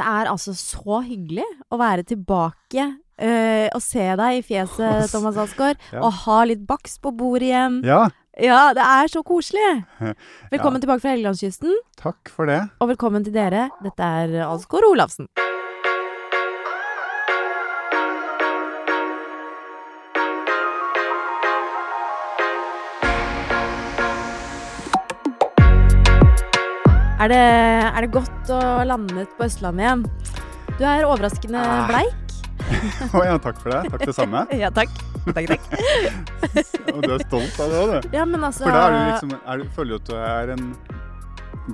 Det er altså så hyggelig å være tilbake uh, og se deg i fjeset, Thomas Alsgaard. Ja. Og ha litt bakst på bordet igjen. Ja, Ja, det er så koselig! Velkommen tilbake fra Helgelandskysten, takk for det. og velkommen til dere. Dette er Alsgaard Olafsen. Er det, er det godt å lande på Østlandet igjen? Du er overraskende Ah. bleik. Å ja, takk for det. Takk det samme. Ja, takk. Takk, takk. Og du er stolt av det òg, du. Ja, men altså For da er du liksom er Føler du at du er en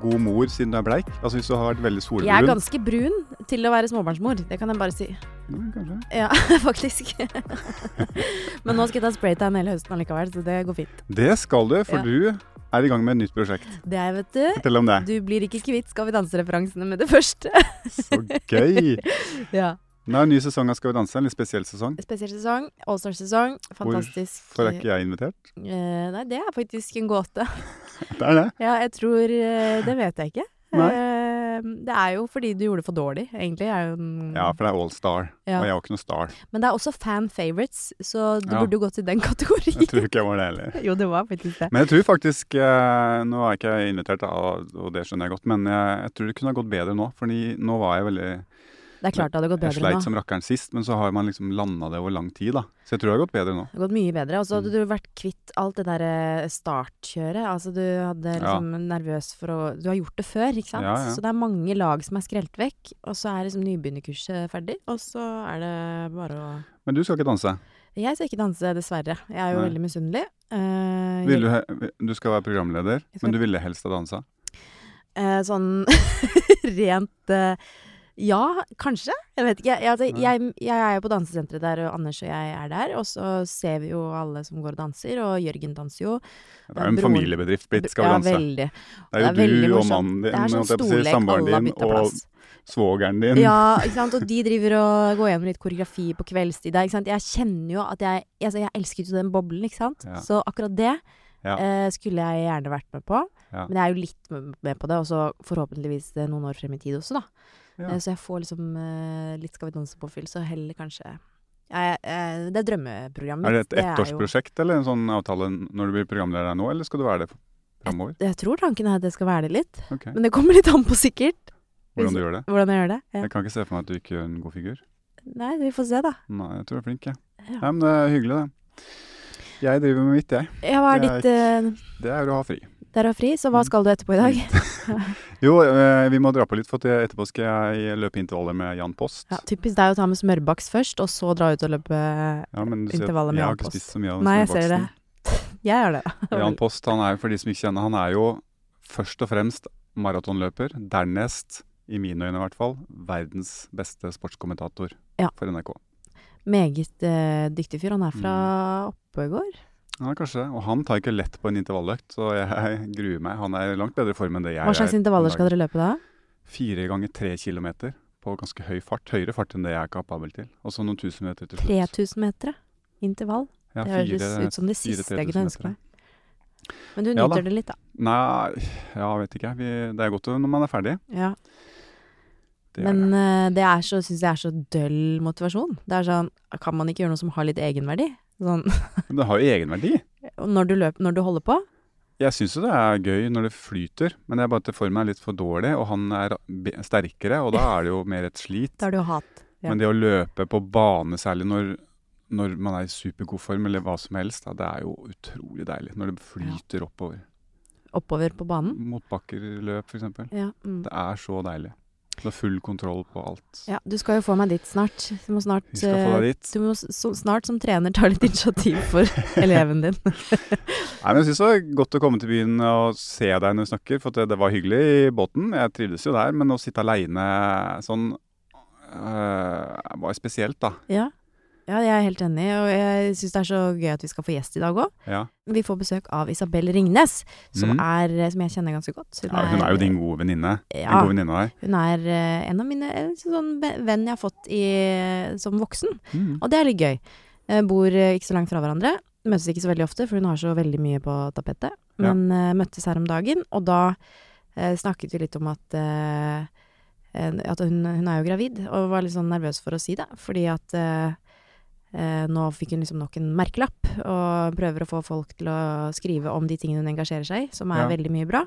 god mor siden du er bleik? Altså hvis du har vært veldig solbrun? Jeg er ganske brun til å være småbarnsmor. Det kan jeg bare si. Ja, kanskje. Ja, faktisk. Men nå skal jeg ta spraytan hele høsten allikevel, så det går fint. Det skal du, for Ja. du er i gang med et nytt prosjekt. Det er, vet du. Fortell om det. Du blir ikke kvitt Skal vi danse-referansene med det første. Så gøy! ja. Nå er ny sesong av Skal vi danse, en litt spesiell sesong. Spesiell sesong. Allstar-sesong. Fantastisk. Hvorfor er ikke jeg invitert? Eh, nei, det er faktisk en gåte. Det er det. Ja, jeg tror eh, Det vet jeg ikke. Nei. Eh, det er jo fordi du gjorde det for dårlig, egentlig. En, Ja, for det er all star. Ja. Og jeg var ikke noe star. Men det er også fan favorites, så du Ja. burde jo gått i den kategorien. Jeg tror ikke jeg var det heller. jo, det var faktisk det. Men jeg tror faktisk eh, Nå er ikke jeg invitert, og det skjønner jeg godt, men jeg, jeg tror det kunne ha gått bedre nå. Fordi nå var jeg veldig Det er klart det hadde gått bedre Jeg bedre sleit nå. som rakkeren sist, men så har man liksom landa det over lang tid, da. Så jeg tror det har gått bedre nå. Det har gått mye bedre. Og så Mm. du vært kvitt alt det derre startkjøret. Altså du hadde liksom nervøs for å Du har gjort det før, ikke sant? Ja, ja. Så det er mange lag som er skrelt vekk. Og så er liksom nybegynnerkurset ferdig, og så er det bare å Men du skal ikke danse. Jeg skal ikke danse, dessverre. Jeg er jo Nei. veldig misunnelig. Eh, Vil du, du skal være programleder, skal- men du ville helst ha dansa? Uh, sånn rent eh, Ja, kanskje. Jeg vet ikke. Jeg, altså, jeg, jeg er jo på dansesenteret der, og Anders og jeg er der. Og så ser vi jo alle som går og danser, og Jørgen danser jo. Det er jo en broren- familiebedrift blitt Skal vi ja, veldig. Det er det jo er du og mannen din, Det er sånn storlek, samboeren din og svogeren din. Ja, ikke sant. Og de driver og går gjennom litt koreografi på kveldstid. der, Ikke sant? Jeg kjenner jo at jeg Altså, jeg elsket jo den boblen, ikke sant. Ja. Så akkurat det Ja. Uh, skulle jeg gjerne vært med på. Ja. Men jeg er jo litt med- med på det, og så forhåpentligvis eh, noen år frem i tid også, da. Ja. Eh, Så jeg får liksom eh, litt Skal vi danse-påfyll, så heller kanskje jeg, eh, Det er drømmeprogrammet Er det et et er jo- eller en sånn avtale når du blir programleder nå, eller skal du være det framover? Jeg tror tanken er at det skal være det litt. okay. Men det kommer litt an på, sikkert. Hvordan du gjør det? Hvordan jeg gjør det. Ja. Jeg kan ikke se for meg at du ikke gjør en god figur. Nei, vi får se, da. Nei, jeg tror du er flink, jeg. Ja. Ja, men det er hyggelig, det. Jeg driver med mitt, jeg. Ja, hva er Det er ditt uh... Det er å ha fri. Der har fri, så hva skal du etterpå i dag? Jo, eh, vi må dra på litt, for etterpå skal jeg løpe intervaller med Jan Post. Ja, typisk deg å ta med smørbaks først, og så dra ut og løpe Ja, intervaller med jeg har ikke spist så mye av den Nei, jeg ser det. Jeg gjør det. Jan Post, han er jo, for de som ikke kjenner, han er jo først og fremst maratonløper. Dernest, i mine øyne i hvert fall, verdens beste sportskommentator Ja. for NRK. Meget eh, dyktig fyr. Han er fra Mm. Oppegård. Ja, kanskje. Og han tar ikke lett på en intervalløkt, så jeg gruer meg. Han er i langt bedre form enn det jeg er. Hva slags er. intervaller skal dere løpe da? Fire ganger tre kilometer på ganske høy fart. Høyere fart enn det jeg er kapabel til. Og så noen tusen meter til slutt. 3000 meter? Intervall? Ja, det høres fire- ut som det fire siste jeg kunne ønske meg. Men du Ja nyter det litt, da. Nei, ja, vet ikke. Vi, det er godt når man er ferdig. Ja. Det er Men det. eh, det er så, syns jeg er så døll motivasjon. Det er sånn Kan man ikke gjøre noe som har litt egenverdi? Sånn, Men det har jo egenverdi. når du løper, når du holder på? Jeg syns jo det er gøy når det flyter, men er bare at formen er litt for dårlig, og han er sterkere, og da er det jo mer et slit. Da er det jo hat. Ja. Men det å løpe på bane, særlig når, når man er i supergod form, eller hva som helst, da, det er jo utrolig deilig. Når det flyter oppover. Oppover på banen. Motbakkerløp, f.eks. Ja, mm. Det er så deilig. Du har full kontroll på alt. ja, du skal jo få meg dit snart. Du må snart Vi skal få eh, deg dit. Du må så, snart som trener ta litt initiativ for eleven din. Nei, men Jeg syns det var godt å komme til byen og se deg når du snakker, for det, det var hyggelig i båten. Jeg trivdes jo der, men å sitte aleine sånn øh, var spesielt, da. Ja. Ja, jeg er helt enig, og jeg syns det er så gøy at vi skal få gjest i dag òg. Ja. Vi får besøk av Isabel Ringnes, som, mm. er, som jeg kjenner ganske godt. ja, hun er jo din gode venninne. Ja, god venninne av hun er eh, en av mine en sånn venn jeg har fått i, som voksen. Mm. Og det er litt gøy. Eh, bor eh, ikke så langt fra hverandre. Møtes ikke så veldig ofte, for hun har så veldig mye på tapetet. Men eh, møttes her om dagen, og da eh, snakket vi litt om at eh, eh, at hun, hun er jo gravid, og var litt sånn nervøs for å si det. Fordi at eh, eh, nå fikk hun liksom nok en merkelapp, og prøver å få folk til å skrive om de tingene hun engasjerer seg i, som er Ja. veldig mye bra.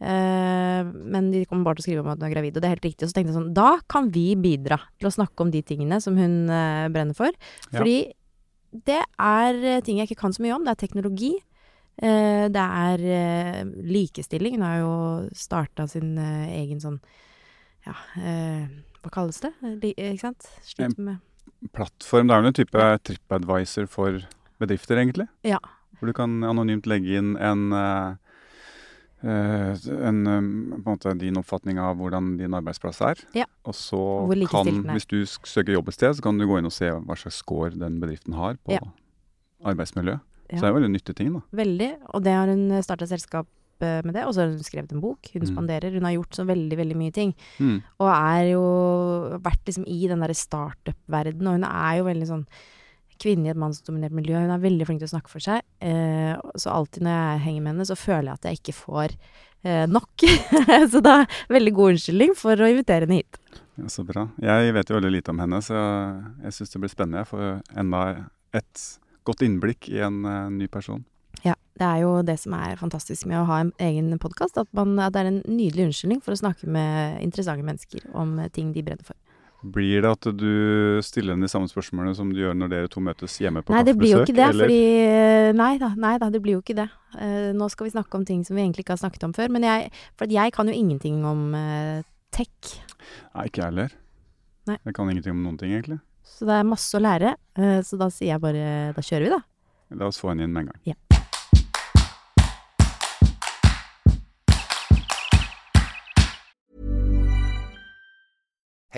Eh, men de kommer bare til å skrive om at hun er gravid, og det er helt riktig. Og så tenkte jeg sånn, da kan vi bidra til å snakke om de tingene som hun eh, brenner for. Ja. Fordi det er eh, ting jeg ikke kan så mye om. Det er teknologi. Eh, det er eh, likestilling. Hun har jo starta sin eh, egen sånn Ja, eh, hva kalles det? Li, ikke sant? Slutt med Plattform, det er vel en type TripAdvisor for bedrifter, egentlig? Ja. Hvor du kan anonymt legge inn en, eh, eh, en eh, på en måte din oppfatning av hvordan din arbeidsplass er. Ja. Og så kan, hvis du søker jobb et sted, så kan du gå inn og se hva slags score den bedriften har på Ja. arbeidsmiljø. Så det er jo veldig nyttig ting, da. Veldig. Og det har hun starta selskap med det. Og så har hun skrevet en bok. Hun Mm. spanderer. Hun har gjort så veldig, veldig mye ting. Mm. Og er jo vært liksom i den derre startup-verdenen. Og hun er jo veldig sånn kvinne i et mannsdominert miljø. Hun er veldig flink til å snakke for seg. Eh, så alltid når jeg henger med henne, så føler jeg at jeg ikke får eh, nok. så da veldig god unnskyldning for å invitere henne hit. Ja, så bra. Jeg vet jo veldig lite om henne, så jeg syns det blir spennende. Jeg får enda et godt innblikk i en uh, ny person. Ja, det er jo det som er fantastisk med å ha en egen podkast. At, at det er en nydelig unnskyldning for å snakke med interessante mennesker om eh, ting de brenner for. Blir det at du stiller henne de samme spørsmålene som du gjør når dere to møtes hjemme på Nei, det blir jo ikke det. eller? Fordi Nei da, nei da, det blir jo ikke det. Uh, nå skal vi snakke om ting som vi egentlig ikke har snakket om før. Men jeg, for at jeg kan jo ingenting om uh, tech. Nei, ikke jeg heller. Nei. Jeg kan ingenting om noen ting, egentlig. Så det er masse å lære. Uh, så da sier jeg bare da kjører vi, da. La oss få henne inn med en gang. Ja.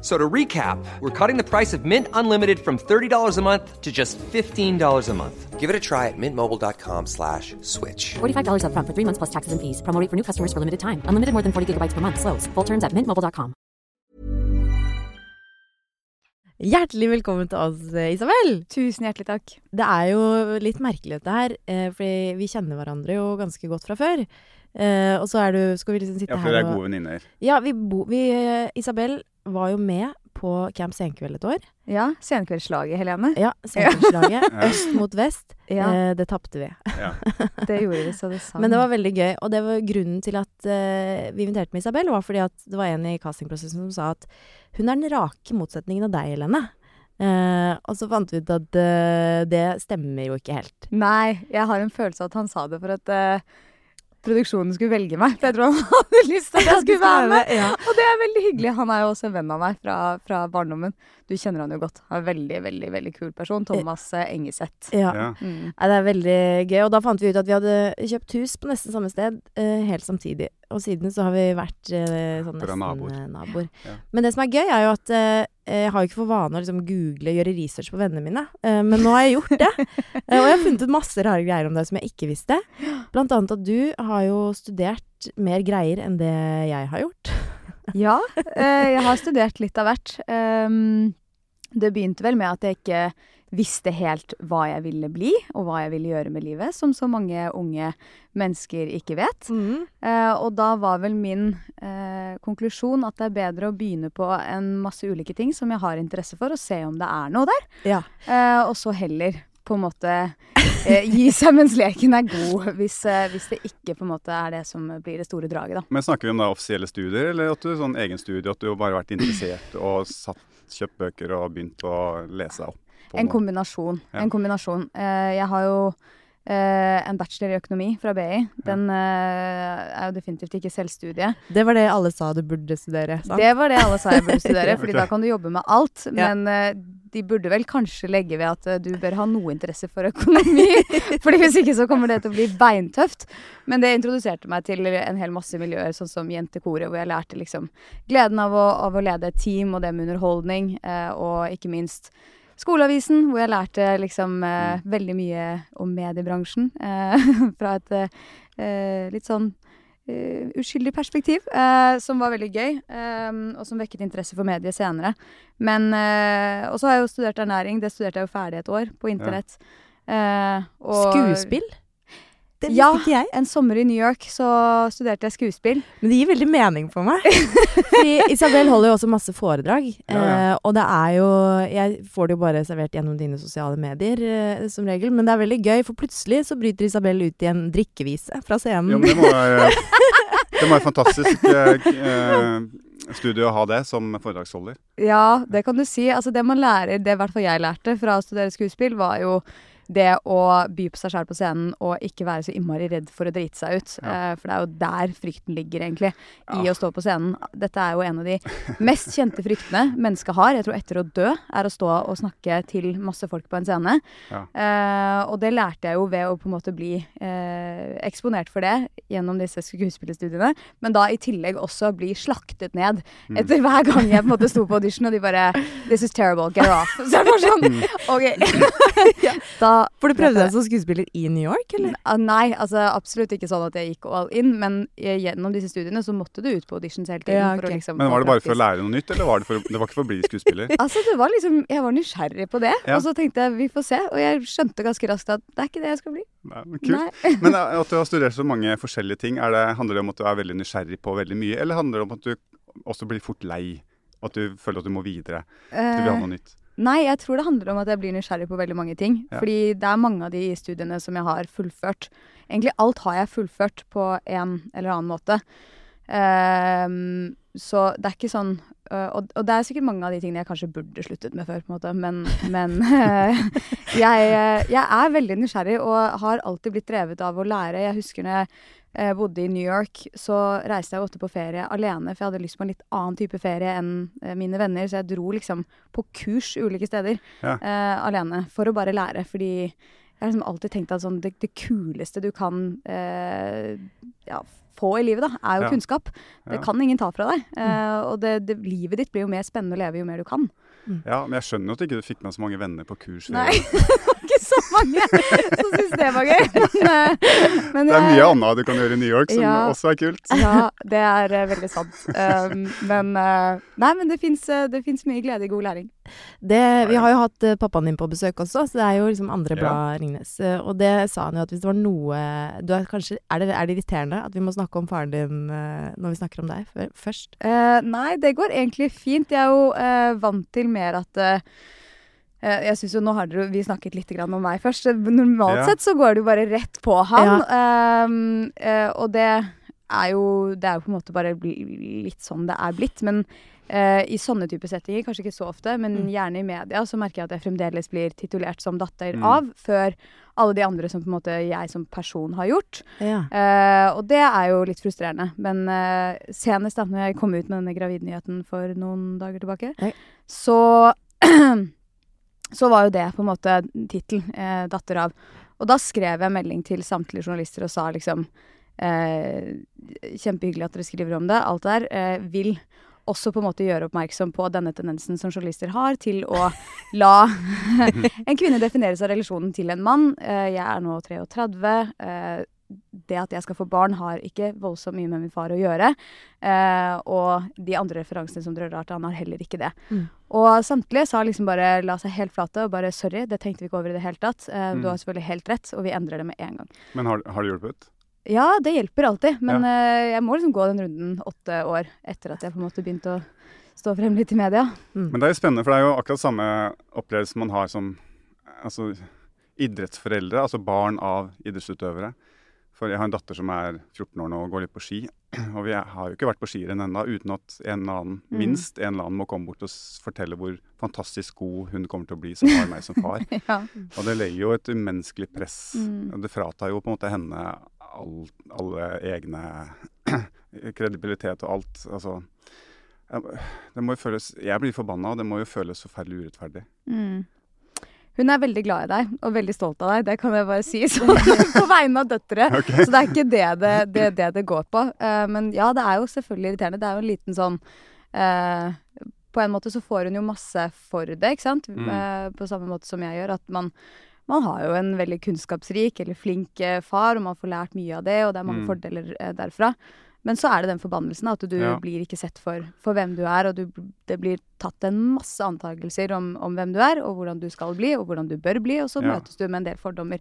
So to recap, we're cutting the price of Mint Unlimited from $30 a month to just $15 a month. Give it a try at mintmobile.com slash switch. $45 upfront for three months plus taxes and fees. Promo rate for new customers for limited time. Unlimited more than 40 gigabytes per month. Slows. Full terms at mintmobile.com. Hjertelig velkommen til oss, eh, Isabel. Tusen hjertelig takk. Det er jo litt merkelig dette her, eh, fordi vi kjenner hverandre jo ganske godt fra før. Eh, og så er du Skal vi liksom sitte her og Ja, for dere er gode venninner. Ja, vi bo, vi, eh, Isabel var jo med på Camp Senkveld et år. Ja, Senkveldslaget, Helene. Ja, Senkveldslaget. Øst mot vest. Ja, Eh, det tapte vi. Ja. det gjorde vi så det sang. Men det var veldig gøy. Og det var grunnen til at eh, vi inviterte med Isabel, var fordi at det var en i castingprosessen som sa at hun er den rake motsetningen av deg, Helene. Eh, og så fant vi ut at eh, det stemmer jo ikke helt. Nei, jeg har en følelse av at han sa det for at produksjonen skulle velge meg. For jeg tror han hadde lyst til at jeg skulle være med. Og det er veldig hyggelig. Han er jo også en venn av meg fra, fra barndommen. Du kjenner han jo godt. Han er en veldig, veldig veldig kul person. Thomas eh, Engeseth. Ja. Ja. Mm. Nei, det er veldig gøy. Og da fant vi ut at vi hadde kjøpt hus på nesten samme sted eh, helt samtidig. Og siden så har vi vært eh, sånn nesten naboer. eh, naboer. Ja. Men det som er gøy, er jo at eh, jeg har jo ikke for vane å liksom google, gjøre research på vennene mine. Eh, men nå har jeg gjort det. Eh, og jeg har funnet ut masse rare greier om deg som jeg ikke visste. Blant annet at du har jo studert mer greier enn det jeg har gjort. Ja, eh, jeg har studert litt av hvert. Um, det begynte vel med at jeg ikke visste helt hva jeg ville bli, og hva jeg ville gjøre med livet, som så mange unge mennesker ikke vet. Eh, og da var vel min eh, konklusjon at det er bedre å begynne på en masse ulike ting som jeg har interesse for, og se om det er noe der. Ja. Eh, og så heller på en måte gi seg mens leken er god, hvis, eh, hvis det ikke på en måte er det som blir det store draget, da. Men snakker vi om da offisielle studier, eller at du sånn egen studie, at du bare har vært interessert og satt, kjøpt bøker og begynt å lese opp? på En noe? kombinasjon. Ja. En kombinasjon. Eh, jeg har jo eh, en bachelor i økonomi fra BI. Den uh, er jo definitivt ikke selvstudie. Det var det alle sa du burde studere. Sant? Det var det alle sa jeg burde studere, fordi da kan du jobbe med alt. Ja. Men uh, de burde vel kanskje legge ved at du bør ha noe interesse for økonomi. fordi hvis ikke så kommer det til å bli beintøft. Men det introduserte meg til en hel masse miljøer, sånn som Jentekoret, hvor jeg lærte liksom gleden av å, av å lede et team, og det med underholdning, eh, og ikke minst Skoleavisen, hvor jeg lærte liksom eh, veldig mye om mediebransjen. Eh, fra et eh, litt sånn eh, uskyldig perspektiv, eh, som var veldig gøy, eh, og som vekket interesse for mediet senere. Men Og så har jeg jo studert ernæring. Det studerte jeg jo ferdig et år på internett. Og- Skuespill? Det visste Ja. ikke jeg. En sommer i New York så studerte jeg skuespill. Men det gir veldig mening for meg. Fordi Isabel holder jo også masse foredrag. Ja, ja. Eh, og det er jo Jeg får det jo bare servert gjennom dine sosiale medier eh, som regel. Men det er veldig gøy, for plutselig så bryter Isabel ut i en drikkevise fra scenen. Jo, men det må være, det må være fantastisk eh, studio studie å ha det som foredragsholder. Ja, det kan du si. Altså det man lærer, det i hvert fall jeg lærte fra å studere skuespill, var jo det å by på seg sjæl på scenen og ikke være så innmari redd for å drite seg ut. Ja. Eh, for det er jo der frykten ligger, egentlig. I Ja. å stå på scenen. Dette er jo en av de mest kjente fryktene mennesket har, jeg tror etter å dø, er å stå og snakke til masse folk på en scene. Ja. Uh, og det lærte jeg jo ved å på en måte bli uh, eksponert for det gjennom disse skuespillerstudiene. Men da i tillegg også bli slaktet ned Mm. etter hver gang jeg på en måte sto på audition, og de bare This is terrible, get off. Så jeg var sånn Mm. OK. da For du prøvde deg som skuespiller i New York, eller? Ah, Nei, altså absolutt ikke sånn at jeg gikk all in, men eh, gjennom disse studiene så måtte du ut på auditions hele tiden. Ja, for å liksom Men var det bare for å lære noe nytt, eller var det, for, det var ikke for å bli skuespiller? Altså, det var liksom Jeg var nysgjerrig på det, Ja. og så tenkte jeg vi får se. Og jeg skjønte ganske raskt at det er ikke det jeg skal bli. Nei, kult. Nei. Men eh, at du har studert så mange forskjellige ting, er det, handler det om at du er veldig nysgjerrig på veldig mye, eller handler det om at du også blir fort lei? At du føler at du må videre? Du vil ha Eh, noe nytt? Nei, jeg tror det handler om at jeg blir nysgjerrig på veldig mange ting. Ja. Fordi det er mange av de studiene som jeg har fullført. Egentlig alt har jeg fullført på en eller annen måte. Ehm, så det er ikke sånn øh, og, og det er sikkert mange av de tingene jeg kanskje burde sluttet med før, på en måte. Men, men øh, jeg, øh, jeg er veldig nysgjerrig og har alltid blitt drevet av å lære. Jeg husker når jeg bodde i New York, så reiste jeg ofte på ferie alene, for jeg hadde lyst på en litt annen type ferie enn mine venner. Så jeg dro liksom på kurs ulike steder Ja. uh, alene for å bare lære. Fordi jeg har liksom alltid tenkt at sånn, det, det kuleste du kan uh, ja, få i livet, da, er jo Ja. kunnskap. Det Ja. kan ingen ta fra deg. Uh, og det, det, livet ditt blir jo mer spennende å leve jo mer du kan. Ja, men jeg skjønner jo at du ikke fikk med så mange venner på kurs. Nei, mange som syns det var gøy. Men, eh, men Det er mye annet du kan gjøre i New York som Ja. også er kult. Ja, det er eh, veldig sant. Um, men eh, Nei, men det fins mye glede i god læring. Det, vi har jo hatt eh, pappaen din på besøk også, så det er jo liksom andre Ja. blad Ringnes. Eh, og det sa han jo at hvis det var noe du er, kanskje, er, det, er det irriterende at vi må snakke om faren din eh, når vi snakker om deg først? Uh, nei, det går egentlig fint. Jeg er jo uh, vant til mer at eh, eh, jeg synes jo, Nå har dere, vi snakket litt grann om meg først. så Normalt Ja. sett så går det jo bare rett på han. Um, uh, og det er jo Det er jo på en måte bare litt sånn det er blitt. Men uh, i sånne type settinger, kanskje ikke så ofte, men Mm. gjerne i media, så merker jeg at jeg fremdeles blir titulert som datter Mm. av, før alle de andre som på en måte jeg som person har gjort. Ja. Uh, og det er jo litt frustrerende. Men eh, senest da når jeg kom ut med denne gravidnyheten for noen dager tilbake, Hei. så så var jo det på en måte tittelen eh, 'Datter av'. Og da skrev jeg melding til samtlige journalister og sa liksom eh, Kjempehyggelig at dere skriver om det, alt det der. Eh, vil også på en måte gjøre oppmerksom på denne tendensen som journalister har til å la en kvinne definere seg av relasjonen til en mann. Eh, jeg er nå 33. Eh, det at jeg skal få barn, har ikke voldsomt mye med min far å gjøre. Eh, og de andre referansene som dere har til han, har heller ikke det. Mm. Og samtlige sa liksom bare la seg helt flate og bare sorry, det tenkte vi ikke over i det hele tatt. Eh, Mm. Du har selvfølgelig helt rett, og vi endrer det med en gang. Men har, har det hjulpet? Ja, det hjelper alltid, men eh, jeg må liksom gå den runden åtte år etter at jeg på en måte begynte å stå frem litt i media. Mm. Men det er jo spennende, for det er jo akkurat samme opplevelse man har som altså, idrettsforeldre, altså barn av idrettsutøvere. For jeg har en datter som er 14 år nå og går litt på ski. Og vi har jo ikke vært på skirenn ennå uten at en eller annen, Mm. minst en eller annen må komme bort og fortelle hvor fantastisk god hun kommer til å bli som har meg som far. ja. Og det legger jo et umenneskelig press. Mm. Det fratar jo på en måte henne all, alle egne kredibilitet og alt. Altså Det må jo føles Jeg blir forbanna, og det må jo føles forferdelig urettferdig. Mm. Hun er veldig glad i deg og veldig stolt av deg, det kan jeg bare si så, på vegne av døtre. Okay. Så det er ikke det det, det, det, det går på. Eh, men ja, det er jo selvfølgelig irriterende. Det er jo en liten sånn eh, På en måte så får hun jo masse for det, ikke sant? Mm. Eh, på samme måte som jeg gjør. At man man har jo en veldig kunnskapsrik eller flink far, og man får lært mye av det, og det er mange Mm. fordeler derfra. Men så er det den forbannelsen, at du Ja. blir ikke sett for, for hvem du er, og du, det blir tatt en masse antakelser om, om hvem du er, og hvordan du skal bli, og hvordan du bør bli, og så Ja. møtes du med en del fordommer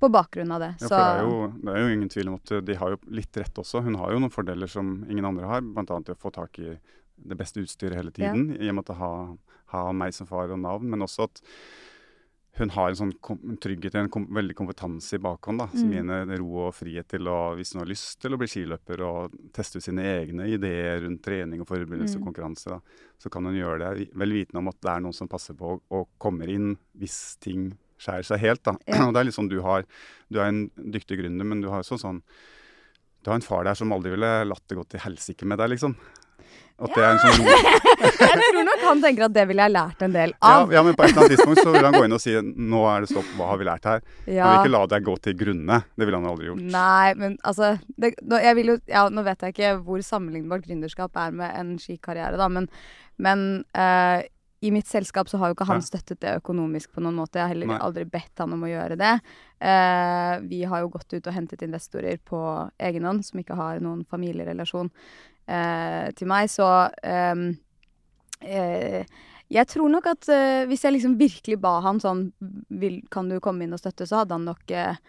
på bakgrunn av det. Ja, så, for det er, jo, det er jo ingen tvil om at de har jo litt rett også. Hun har jo noen fordeler som ingen andre har, bl.a. å få tak i det beste utstyret hele tiden, i og med å ha, ha meg som far og navn, men også at hun har en sånn en trygghet, en kom, veldig kompetanse i bakhånd, da, som Mm. gir henne ro og frihet til å, hvis hun har lyst til å bli skiløper og teste ut sine egne ideer rundt trening og forberedelse Mm. og konkurranse, da, så kan hun gjøre det vel vitende om at det er noen som passer på og, og kommer inn hvis ting skjærer seg helt. da. Ja. Og det er litt sånn du har Du er en dyktig gründer, men du har også sånn Du har en far der som aldri ville latt det gå til helsike med deg, liksom. At det er en sånn jeg tror nok han tenker at det ville jeg lært en del av. ja, men på et eller annet tidspunkt så vil han gå inn og si nå er det stopp, hva har vi lært her? Han vil ikke la deg gå til grunne. Det ville han aldri gjort. Nei, men altså det, nå, jeg vil jo, ja, nå vet jeg ikke hvor sammenlignbart gründerskap er med en skikarriere, da, men, men eh, i mitt selskap så har jo ikke han støttet det økonomisk på noen måte. Jeg har heller Nei. aldri bedt han om å gjøre det. Eh, vi har jo gått ut og hentet investorer på egen hånd, som ikke har noen familierelasjon eh, til meg, så ehm, eh, jeg tror nok at eh, hvis jeg liksom virkelig ba han sånn vil, Kan du komme inn og støtte, så hadde han nok eh,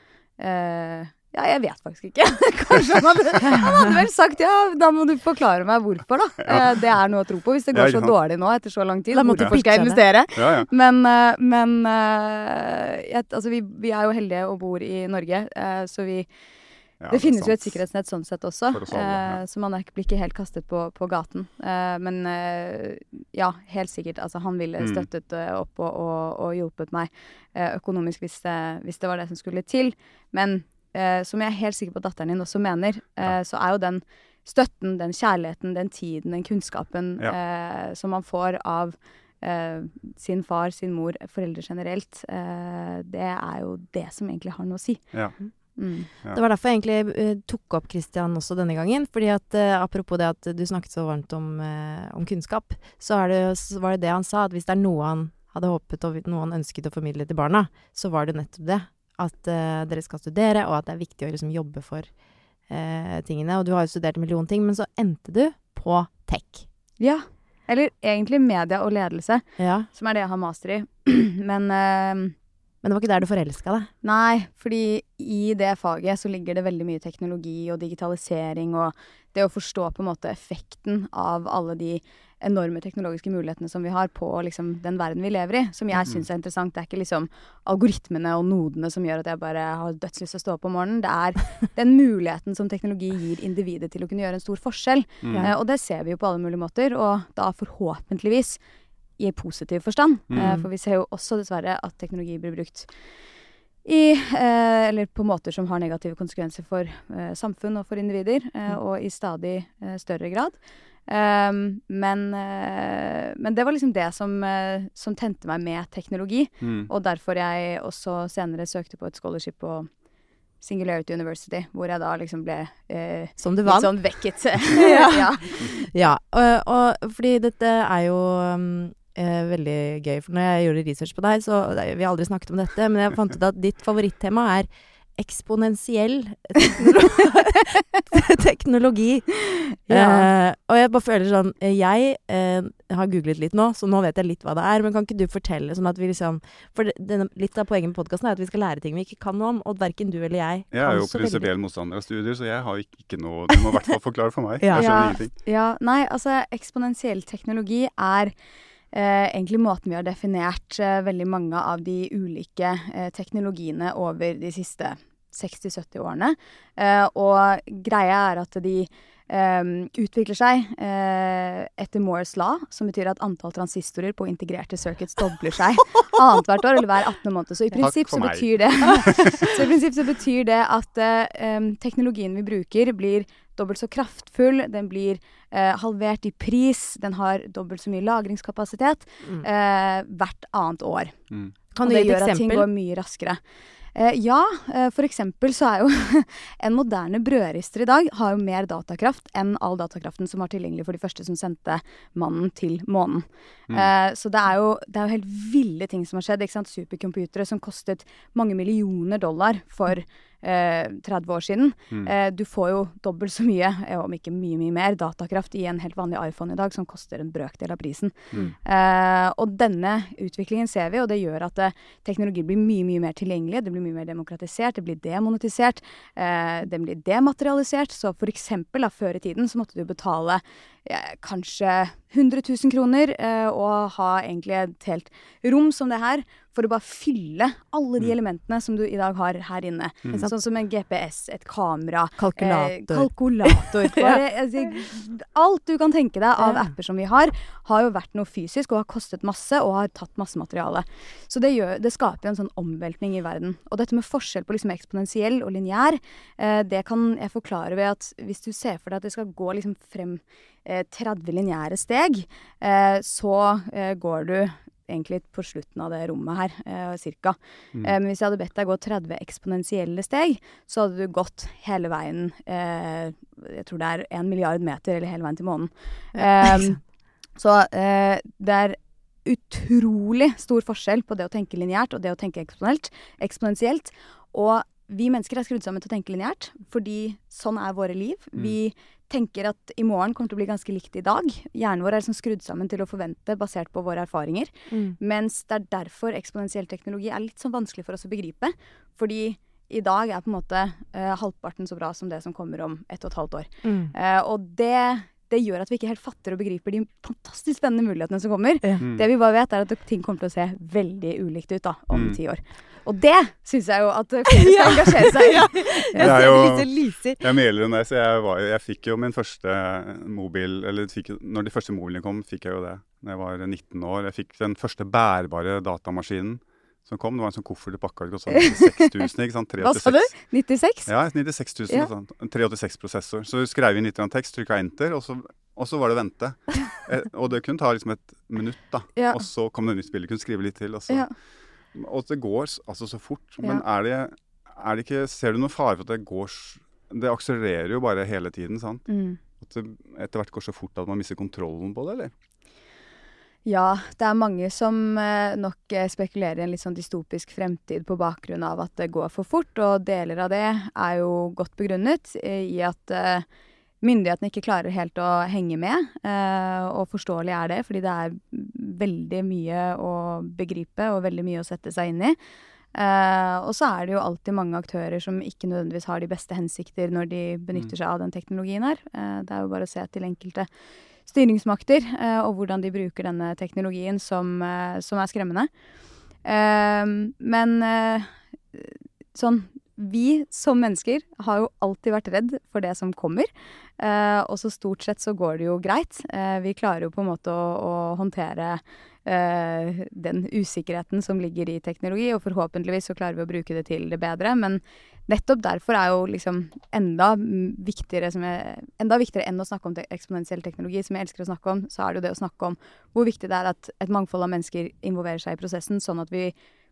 Ja, jeg vet faktisk ikke. Kanskje han hadde, han hadde vel sagt ja, da må du forklare meg hvorfor, da. Ja. det er noe å tro på. Hvis det går så dårlig nå etter så lang tid, Da måtte hvorfor skal jeg investere? Ja, ja. Men, eh, men eh, jeg, altså vi, vi er jo heldige og bor i Norge, eh, så vi Ja, det er finnes jo et sikkerhetsnett sånn sett også, alle, ja. eh, så man er blir ikke helt kastet på, på gaten. Eh, men eh, ja, helt sikkert. Altså, han ville Mm. støttet eh, opp og, og, og hjulpet meg eh, økonomisk hvis det, hvis det var det som skulle til. Men eh, som jeg er helt sikker på at datteren din også mener, eh, så er jo den støtten, den kjærligheten, den tiden, den kunnskapen eh, som man får av eh, sin far, sin mor, foreldre generelt, eh, det er jo det som egentlig har noe å si. Ja. Mm. Ja. Det var derfor jeg egentlig uh, tok opp Christian også denne gangen. fordi at uh, Apropos det at du snakket så varmt om, uh, om kunnskap, så, er det, så var det det han sa. At hvis det er noe han hadde håpet og noe han ønsket å formidle til barna, så var det nettopp det. At uh, dere skal studere, og at det er viktig å liksom, jobbe for uh, tingene. Og du har jo studert en million ting, men så endte du på tech. Ja. Eller egentlig media og ledelse, Ja. som er det jeg har master i. Men uh, Men det var ikke der du forelska deg. nei, fordi i det faget så ligger det veldig mye teknologi og digitalisering og det å forstå på en måte effekten av alle de enorme teknologiske mulighetene som vi har på liksom, den verden vi lever i, som jeg syns er interessant. Det er ikke liksom algoritmene og nodene som gjør at jeg bare har dødslyst til å stå opp om morgenen. Det er den muligheten som teknologi gir individet til å kunne gjøre en stor forskjell. Mm. Eh, og det ser vi jo på alle mulige måter, og da forhåpentligvis i positiv forstand. Eh, for vi ser jo også dessverre at teknologi blir brukt i eh, Eller på måter som har negative konsekvenser for eh, samfunn og for individer, eh, og i stadig eh, større grad. Um, men, uh, men det var liksom det som, uh, som tente meg med teknologi, Mm. og derfor jeg også senere søkte på et scholarship på Singularity University, hvor jeg da liksom ble uh, Som du litt vant. sånn vekket. Ja. ja. Ja, og, og fordi dette er jo um, eh, veldig gøy. For når jeg gjorde research på deg, så Vi har aldri snakket om dette, men jeg fant ut at ditt favorittema er eksponentiell teknolo teknologi. Ja. Eh, og jeg bare føler sånn eh, Jeg eh, har googlet litt nå, så nå vet jeg litt hva det er. Men kan ikke du fortelle, sånn at vi liksom For det, denne, litt av poenget med podkasten er at vi skal lære ting vi ikke kan noe om. Og verken du eller jeg Jeg er jo prinsipiell motstander av studier, så jeg har ikke, ikke noe Du må i hvert fall forklare for meg. Ja. Jeg skjønner Ja. ingenting. Ja, nei, altså eksponentiell teknologi er egentlig måten vi har definert eh, veldig mange av de ulike eh, teknologiene over de siste 60-70 årene. Eh, og greia er at de eh, utvikler seg eh, etter Moores law, som betyr at antall transistorer på integrerte circuits dobler seg annethvert år, eller hver 18. måned. Så i prinsipp så betyr det Så i prinsipp så betyr det at eh, em, teknologien vi bruker, blir dobbelt så kraftfull, den blir eh, halvert i pris, den har dobbelt så mye lagringskapasitet Mm. eh, hvert annet år. Mm. Kan du det gi et gjør at ting går mye raskere. Eh, ja, eh, for eksempel så er jo en moderne brødrister i dag har jo mer datakraft enn all datakraften som var tilgjengelig for de første som sendte mannen til månen. Mm. Eh, så det er, jo, det er jo helt ville ting som har skjedd. ikke sant? Supercomputere som kostet mange millioner dollar for eh, 30 år siden. Mm. Eh, du får jo dobbelt så mye, eh, om ikke mye, mye mer, datakraft i en helt vanlig iPhone i dag, som koster en brøkdel av prisen. Mm. Eh, og denne utviklingen ser vi, og det gjør at eh, teknologi blir mye, mye mer tilgjengelig. Det blir mye mer demokratisert, det blir demonetisert, eh, det blir dematerialisert. Så for eksempel, da, før i tiden så måtte du betale eh, kanskje 100 000 kroner eh, og ha egentlig et helt rom som det her for å bare fylle alle de Mm. elementene som du i dag har her inne. Mm. Sånn som en GPS, et kamera, Kalkulator. Eh, kalkulator. Bare, altså, alt du kan tenke deg av Ja. apper som vi har, har jo vært noe fysisk og har kostet masse og har tatt masse materiale. Så det, gjør, det skaper jo en sånn omveltning i verden. Og dette med forskjell på liksom eksponentiell og lineær, eh, det kan jeg forklare ved at hvis du ser for deg at det skal gå liksom frem eh, 30 lineære steg, eh, så eh, går du egentlig på slutten av det rommet her, eh, cirka. Mm. Eh, men hvis jeg hadde bedt deg gå 30 eksponentielle steg, så hadde du gått hele veien eh, Jeg tror det er en milliard meter, eller hele veien til månen. Eh, så eh, det er utrolig stor forskjell på det å tenke lineært og det å tenke eksponelt, eksponentielt. Og vi mennesker er skrudd sammen til å tenke lineært, fordi sånn er våre liv. Mm. Vi tenker at i morgen kommer til å bli ganske likt i dag. Hjernen vår er liksom skrudd sammen til å forvente basert på våre erfaringer. Mm. Mens det er derfor eksponentiell teknologi er litt sånn vanskelig for oss å begripe. Fordi i dag er på en måte uh, halvparten så bra som det som kommer om ett og et halvt år. Mm. Uh, og det, det gjør at vi ikke helt fatter og begriper de fantastisk spennende mulighetene som kommer. Mm. Det vi bare vet, er at ting kommer til å se veldig ulikt ut da, om Mm. ti år. Og det syns jeg jo at flere skal engasjere seg i. Jeg er ser jo- det lyser. Jeg meler enn deg, så jeg, var, jeg fikk jo min første mobil Eller fikk, når de første mobilene kom, fikk jeg jo det da jeg var 19 år. Jeg fikk den første bærbare datamaskinen som kom. Det var en sånn koffert du pakka ut, kosta 6000, ikke sant? Hva sa du? 96? Ja, 96 000. Ja. En 386-prosessor. Så du skrev inn litt tekst, trykka enter, og så, og så var det vente. Eh, og det kunne ta liksom et minutt, da. Ja. Og så kom det nytt spill. Du kunne skrive litt til. Og, så. Ja. Og det går altså så fort. Men er det, er det ikke Ser du noen fare for at det går Det akselererer jo bare hele tiden, sant? Mm. At det etter hvert går så fort at man mister kontrollen på det, eller? Ja, det er mange som eh, nok eh, spekulerer i en litt sånn dystopisk fremtid på bakgrunn av at det går for fort, og deler av det er jo godt begrunnet i at eh, myndighetene ikke klarer helt å henge med. Eh, og forståelig er det, fordi det er veldig mye å begripe og veldig mye å sette seg inn i. Eh, og så er det jo alltid mange aktører som ikke nødvendigvis har de beste hensikter når de benytter seg av den teknologien her. Eh, det er jo bare å se til enkelte styringsmakter, og hvordan de bruker denne teknologien som, som er skremmende. Men sånn Vi som mennesker har jo alltid vært redd for det som kommer. Eh, og så stort sett så går det jo greit. Eh, vi klarer jo på en måte å, å håndtere eh, den usikkerheten som ligger i teknologi, og forhåpentligvis så klarer vi å bruke det til det bedre. Men nettopp derfor er jo liksom enda viktigere, jeg, enda viktigere enn å snakke om te eksponentiell teknologi, som jeg elsker å snakke om, så er det jo det å snakke om hvor viktig det er at et mangfold av mennesker involverer seg i prosessen, sånn at vi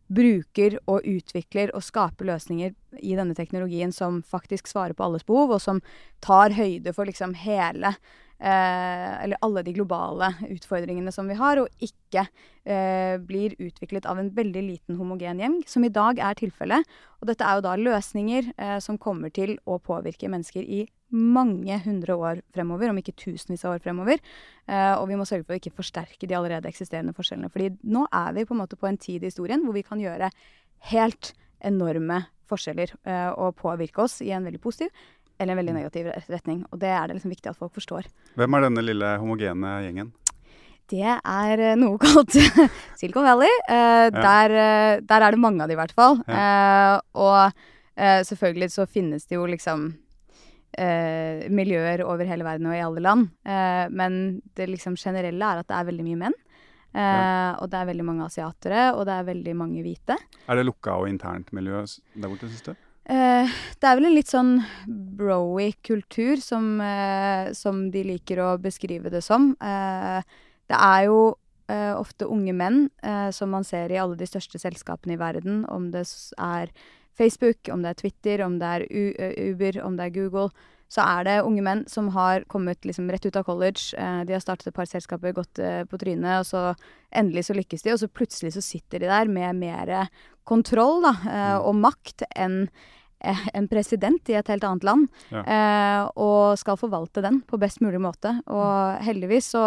bruker og utvikler og skaper løsninger i denne teknologien som faktisk svarer på alles behov, og som tar høyde for liksom hele Eller alle de globale utfordringene som vi har, og ikke eh, blir utviklet av en veldig liten homogen gjeng, som i dag er tilfellet. Og dette er jo da løsninger eh, som kommer til å påvirke mennesker i mange hundre år fremover, om ikke tusenvis av år fremover. Eh, og vi må sørge for å ikke forsterke de allerede eksisterende forskjellene. fordi nå er vi på en måte på en tid i historien hvor vi kan gjøre helt enorme forskjeller eh, og påvirke oss i en veldig positiv eller en veldig negativ retning. Og det er det liksom viktig at folk forstår. Hvem er denne lille homogene gjengen? Det er eh, noe kalt Silicon Valley. Eh, der, eh, der er det mange av de i hvert fall. Eh, og eh, selvfølgelig så finnes det jo liksom eh, miljøer over hele verden og i alle land. Men det liksom generelle er at det er veldig mye menn. Ja. Og det er veldig mange asiatere, og det er veldig mange hvite. Er det lukka og internt miljø der borte, syns du? Eh, det er vel en litt sånn broy kultur, som, eh, som de liker å beskrive det som. Eh, det er jo ofte unge menn, som man ser i alle de største selskapene i verden, om det er Facebook, om det er Twitter, om det er U Uber, om det er Google, så er det unge menn som har kommet liksom rett ut av college. De har startet et par selskaper, gått på trynet, og så endelig så lykkes de, og så plutselig så sitter de der med mer kontroll da, eh, og makt enn en president i et helt annet land, Ja. eh, og skal forvalte den på best mulig måte. Og heldigvis så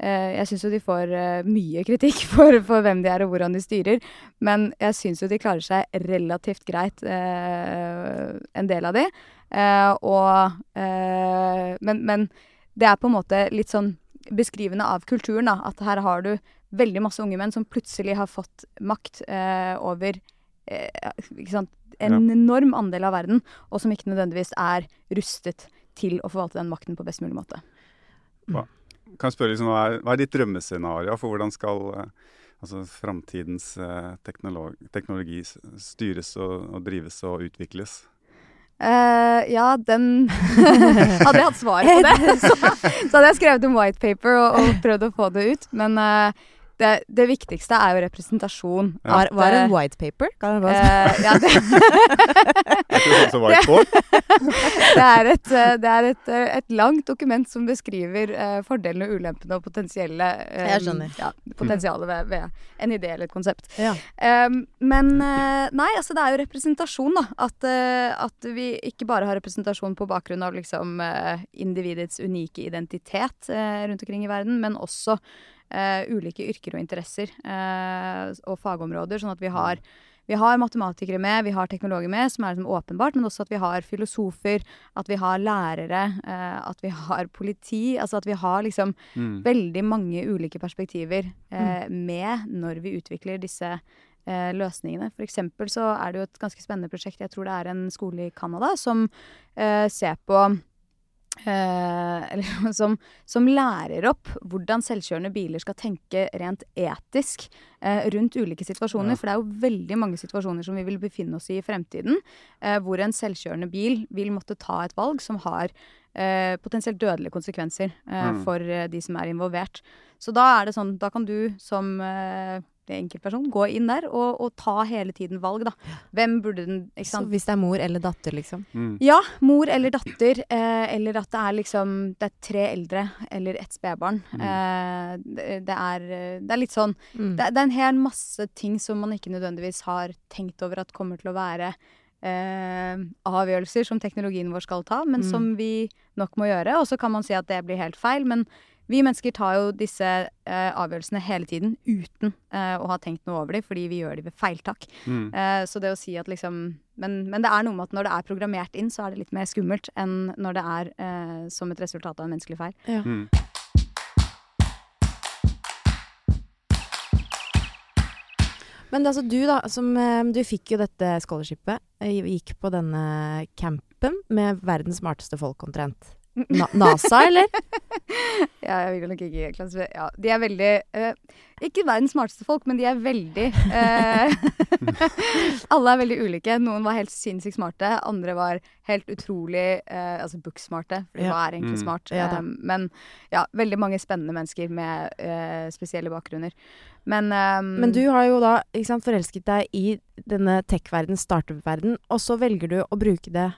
eh, Jeg syns jo de får eh, mye kritikk for, for hvem de er og hvordan de styrer, men jeg syns jo de klarer seg relativt greit, eh, en del av de. Eh, og eh, men, men det er på en måte litt sånn beskrivende av kulturen, da. At her har du veldig masse unge menn som plutselig har fått makt eh, over eh, sant? En Ja. enorm andel av verden, og som ikke nødvendigvis er rustet til å forvalte den makten på best mulig måte. Kan jeg spørre liksom, hva, er, hva er ditt drømmescenario for hvordan skal eh, altså, framtidens eh, teknolog, teknologi styres og, og drives og utvikles? Uh, ja, den Hadde jeg hatt svar på det, så, så hadde jeg skrevet en white paper og, og prøvd å få det ut. Men eh, det, det viktigste er jo representasjon. Ja. Er- var det en white paper? Kan jeg bare uh, ja, det, det er, et, eh, det er et, eh, et langt dokument som beskriver uh, fordelene, ulempene og potensielle um, Jeg skjønner. Ja, potensialet ved, ved en idé eller et konsept. Ja. Um, men uh, nei, altså det er jo representasjon, da. At, at vi ikke bare har representasjon på bakgrunn av liksom individets unike identitet rundt omkring i verden, men også ulike yrker og interesser eh, og fagområder. Sånn at vi har, vi har matematikere med, vi har teknologer med, som er liksom åpenbart, men også at vi har filosofer, at vi har lærere, eh, at vi har politi. Altså at vi har liksom Mm. veldig mange ulike perspektiver eh, med når vi utvikler disse eh, løsningene. For eksempel så er det jo et ganske spennende prosjekt, jeg tror det er en skole i Canada, som eh, ser på eh, eller som, som lærer opp hvordan selvkjørende biler skal tenke rent etisk eh, rundt ulike situasjoner. Ja. For det er jo veldig mange situasjoner som vi vil befinne oss i i fremtiden, eh, hvor en selvkjørende bil vil måtte ta et valg som har eh, potensielt dødelige konsekvenser eh, Mm. for eh, de som er involvert. Så da er det sånn, da kan du som eh, enkeltperson gå inn der og, og ta hele tiden valg, da. Hvem burde den Ikke Så hvis det er mor eller datter, liksom. Mm. Ja, mor eller datter, eh, eller at det er liksom Det er tre eldre eller ett spedbarn. Mm. Eh, det, det, er, det er litt sånn Mm. det, det er en hel masse ting som man ikke nødvendigvis har tenkt over at kommer til å være eh, avgjørelser som teknologien vår skal ta, men Mm. som vi nok må gjøre. Og så kan man si at det blir helt feil, men vi mennesker tar jo disse eh, avgjørelsene hele tiden uten eh, å ha tenkt noe over dem, fordi vi gjør dem ved feiltak. Mm. Eh, så det å si at liksom men, men det er noe med at når det er programmert inn, så er det litt mer skummelt enn når det er eh, som et resultat av en menneskelig feil. Ja. Mm. Men altså du da, som eh, Du fikk jo dette scholarshipet. eh, Gikk på denne campen med verdens smarteste folk omtrent. Na NASA, eller? Ja, jeg vil nok ikke klassifisere Ja, de er veldig uh, Ikke verdens smarteste folk, men de er veldig uh, Alle er veldig ulike. Noen var helt sinnssykt smarte, andre var helt utrolig uh, Altså booksmarte, Ja. hva er egentlig Mm. smart? Ja. Eh, men ja, veldig mange spennende mennesker med eh, spesielle bakgrunner. Men, um, Men du har jo da ikke sant, forelsket deg i denne tech-verden, startup-verden, og så velger du å bruke det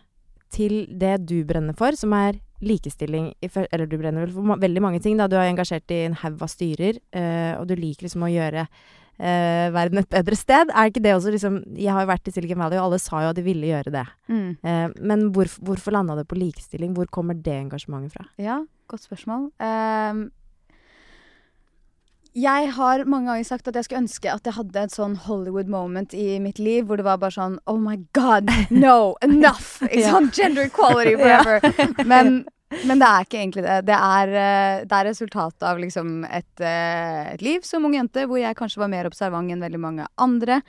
til det du brenner for, som er likestilling Eller du brenner vel for veldig mange ting, da. Du er engasjert i en haug av styrer, eh, og du liker liksom å gjøre eh, verden et bedre sted. Er ikke det også liksom Jeg har jo vært i Silicon Valley, og alle sa jo at de ville gjøre det. mm. Eh, men hvorf hvorfor landa det på likestilling? Hvor kommer det engasjementet fra? Ja, godt spørsmål. Ehm, jeg har mange ganger sagt at jeg skulle ønske at jeg hadde et sånn Hollywood moment i mitt liv, hvor det var bare sånn Oh my God, no, enough! Ikke sant? Gender equality forever. Men, men det er ikke egentlig det. Det er, eh, det er resultatet av liksom et, eh, et liv som ung jente, hvor jeg kanskje var mer observant enn veldig mange andre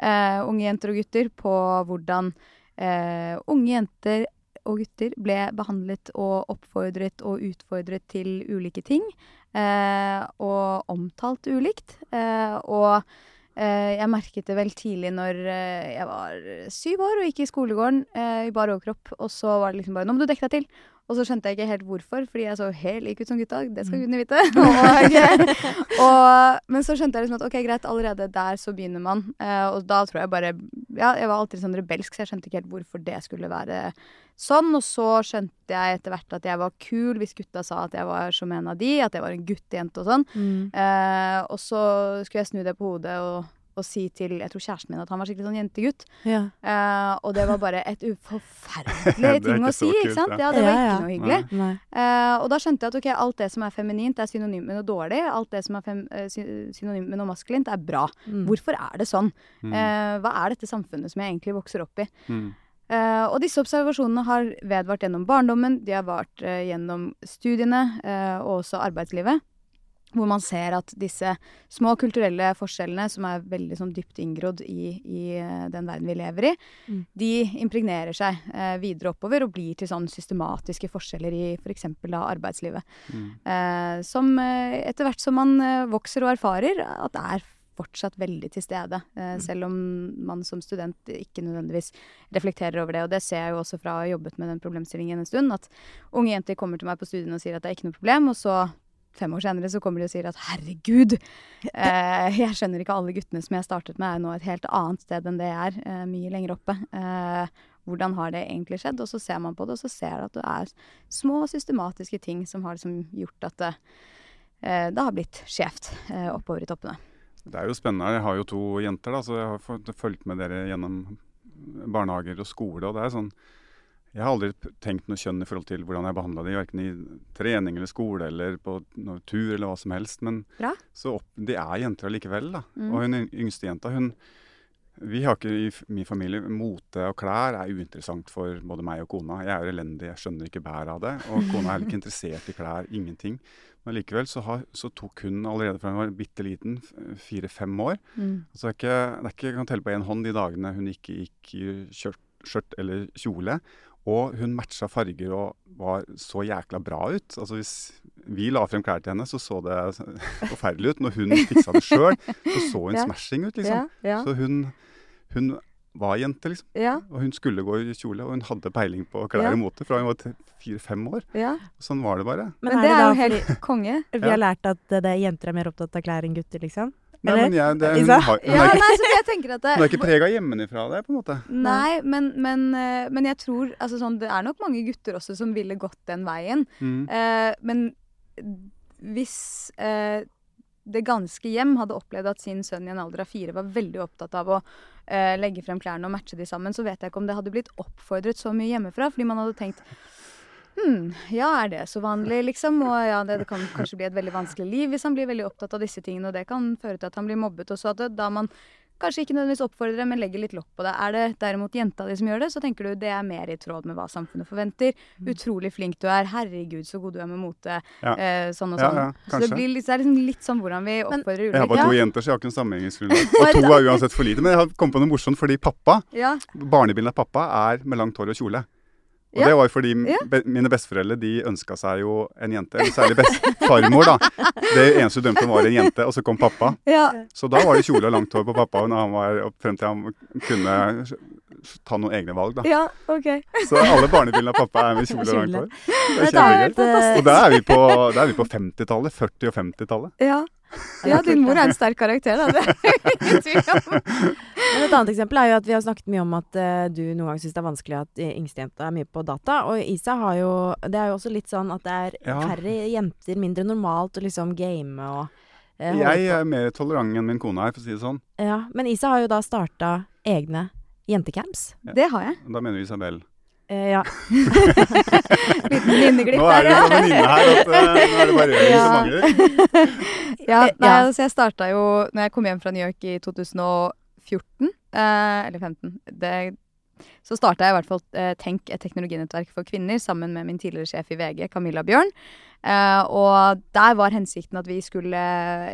uh, unge jenter og gutter på hvordan uh, unge jenter og gutter ble behandlet og oppfordret og utfordret til ulike ting. Eh, og omtalt ulikt. Eh, og eh, jeg merket det vel tidlig når eh, jeg var syv år og gikk i skolegården eh, i bar overkropp. Og så var det liksom bare 'Nå må du dekke deg til'. Og så skjønte jeg ikke helt hvorfor, fordi jeg så helt lik ut som gutta. Det skal gudene vite. og, og, men så skjønte jeg liksom at ok, greit, allerede der så begynner man. Uh, og da tror jeg bare Ja, jeg var alltid sånn rebelsk, så jeg skjønte ikke helt hvorfor det skulle være sånn. Og så skjønte jeg etter hvert at jeg var kul hvis gutta sa at jeg var som en av de, at jeg var en guttejente og sånn. Mm. Uh, og så skulle jeg snu det på hodet og, og si til jeg tror kjæresten min at han var skikkelig sånn jentegutt. Ja. Uh, og det var bare et uforferdelig er ting å si, ikke sant? ja. Ja, det var ikke noe hyggelig. Eh, og da skjønte jeg at ok, alt det som er feminint, er synonymt med noe dårlig. Alt det som er eh, synonymt med noe maskulint, er bra. Mm. Hvorfor er det sånn? Mm. Uh, hva er dette samfunnet som jeg egentlig vokser opp i? Mm. Og disse observasjonene har vedvart gjennom barndommen, de har vart gjennom studiene og også arbeidslivet. Hvor man ser at disse små kulturelle forskjellene, som er veldig sånn dypt inngrodd i, i eh, den verden vi lever i, Mm. de impregnerer seg eh, videre oppover og blir til sånn systematiske forskjeller i f.eks. da arbeidslivet. Mm. Eh, som eh, etter hvert som man eh, vokser og erfarer, at det er fortsatt veldig til stede. Eh, selv om man som student ikke nødvendigvis reflekterer over det. Og det ser jeg jo også fra å ha jobbet med den problemstillingen en stund, at unge jenter kommer til meg på studiene og sier at det er ikke noe problem, og så fem år senere så kommer de og sier at herregud, eh, jeg skjønner ikke alle guttene som jeg startet med er nå et helt annet sted enn det jeg er, eh, mye lenger oppe. Eh, hvordan har det egentlig skjedd? Og så ser man på det, og så ser du at det er små systematiske ting som har liksom gjort at det, eh, det har blitt skjevt eh, oppover i toppene. Det er jo spennende. Jeg har jo to jenter, da, så jeg har fulgt med dere gjennom barnehager og skole. og det er sånn, Jeg har aldri tenkt noe kjønn i forhold til hvordan jeg behandla dem, verken i trening eller skole eller på noe tur eller hva som helst. Men Bra. så opp, de er jenter allikevel. da. Mm. Og hun yng- yngste jenta, hun Vi har ikke i min familie Mote og klær er uinteressant for både meg og kona. Jeg er elendig, jeg skjønner ikke bæret av det. Og kona er heller ikke interessert i klær. Ingenting. Men likevel så, har, så tok hun allerede fra hun var bitte liten, fire-fem år Mm. så det er ikke, det er ikke jeg kan telle på én hånd de dagene hun ikke gikk i skjørt, skjørt eller kjole. Og hun matcha farger og var så jækla bra ut. Altså Hvis vi la frem klær til henne, så så det forferdelig ut. Når hun fiksa det sjøl, så så hun Ja. smashing ut, liksom. ja, Så hun, hun var jente, liksom. ja, Og hun skulle gå i kjole, og hun hadde peiling på klær Ja. og mote fra hun var fire-fem år. ja. Sånn var det bare. Men, det er jo helt konge. vi har lært at det, det, jenter er mer opptatt av klær enn gutter, liksom? Nei, Eller? men jeg, det, hun, har, hun, Ja, er ikke, nei, så jeg tenker at det, hun er ikke prega hjemmefra det, på en måte. Nei, men, men, eh, men jeg tror altså sånn, Det er nok mange gutter også som ville gått den veien. Mm. Eh, men hvis eh, det ganske hjem hadde opplevd at sin sønn i en alder av fire var veldig opptatt av å eh, legge frem klærne og matche de sammen, så vet jeg ikke om det hadde blitt oppfordret så mye hjemmefra. Fordi man hadde tenkt Hm, ja, er det så vanlig, liksom? Og ja, det, det kan kanskje bli et veldig vanskelig liv hvis han blir veldig opptatt av disse tingene, og det kan føre til at han blir mobbet. Og så at det, da man kanskje ikke nødvendigvis oppfordrer, men legger litt lokk på det. Er det derimot jenta di som gjør det, så tenker du det er mer i tråd med hva samfunnet forventer. Utrolig flink du er. Herregud, så god du er med mote. Ja. Eh, sånn og sånn. ja, så det, blir litt, det er liksom litt sånn hvordan vi oppfordrer Jeg har bare to jenter, så jeg har ikke noen sammenhengingsgrunnlag. Og to er uansett for lite. Men jeg har kommet på noe morsomt, fordi pappa, Ja, barnebildet av pappa er med langt hår og kjole. Og Ja. det var fordi Ja. be mine besteforeldre de ønska seg jo en jente. Eller særlig farmor, da. Det eneste hun drømte om var en jente, og så kom pappa. ja, Så da var det kjole og langt hår på pappa når han var frem til han kunne ta noen egne valg, da. ja, OK. Så alle barnebildene av pappa er med kjole og langt hår. Det er kjempegøy. Og da er vi på, er på 50-tallet. 40- og 50-tallet. Ja. ja, din mor er en sterk karakter, da. Det er ingen tvil om. Men et annet eksempel er jo at vi har snakket mye om at uh, du noen gang syns det er vanskelig at yngstejenta er mye på data. Og Isa har jo Det er jo også litt sånn at det er Ja. færre jenter, mindre normalt å liksom game og eh, Jeg er mer tolerant enn min kone her, for å si det sånn. Ja, men Isa har jo da starta egne jentecamps. Ja. Det har jeg. Da mener vi Isabel. Eh, ja. Liten linjeglipp Nå er det jo en venninne her at uh, nå er det bare Rødvig som mangler. Ja, Eh, nei, ja. altså jeg starta jo Når jeg kom hjem fra New York i 2014, eh, eller 15 det, Så starta jeg i hvert fall eh, Tenk, et teknologinettverk for kvinner, sammen med min tidligere sjef i VG, Camilla Bjørn. Eh, og der var hensikten at vi skulle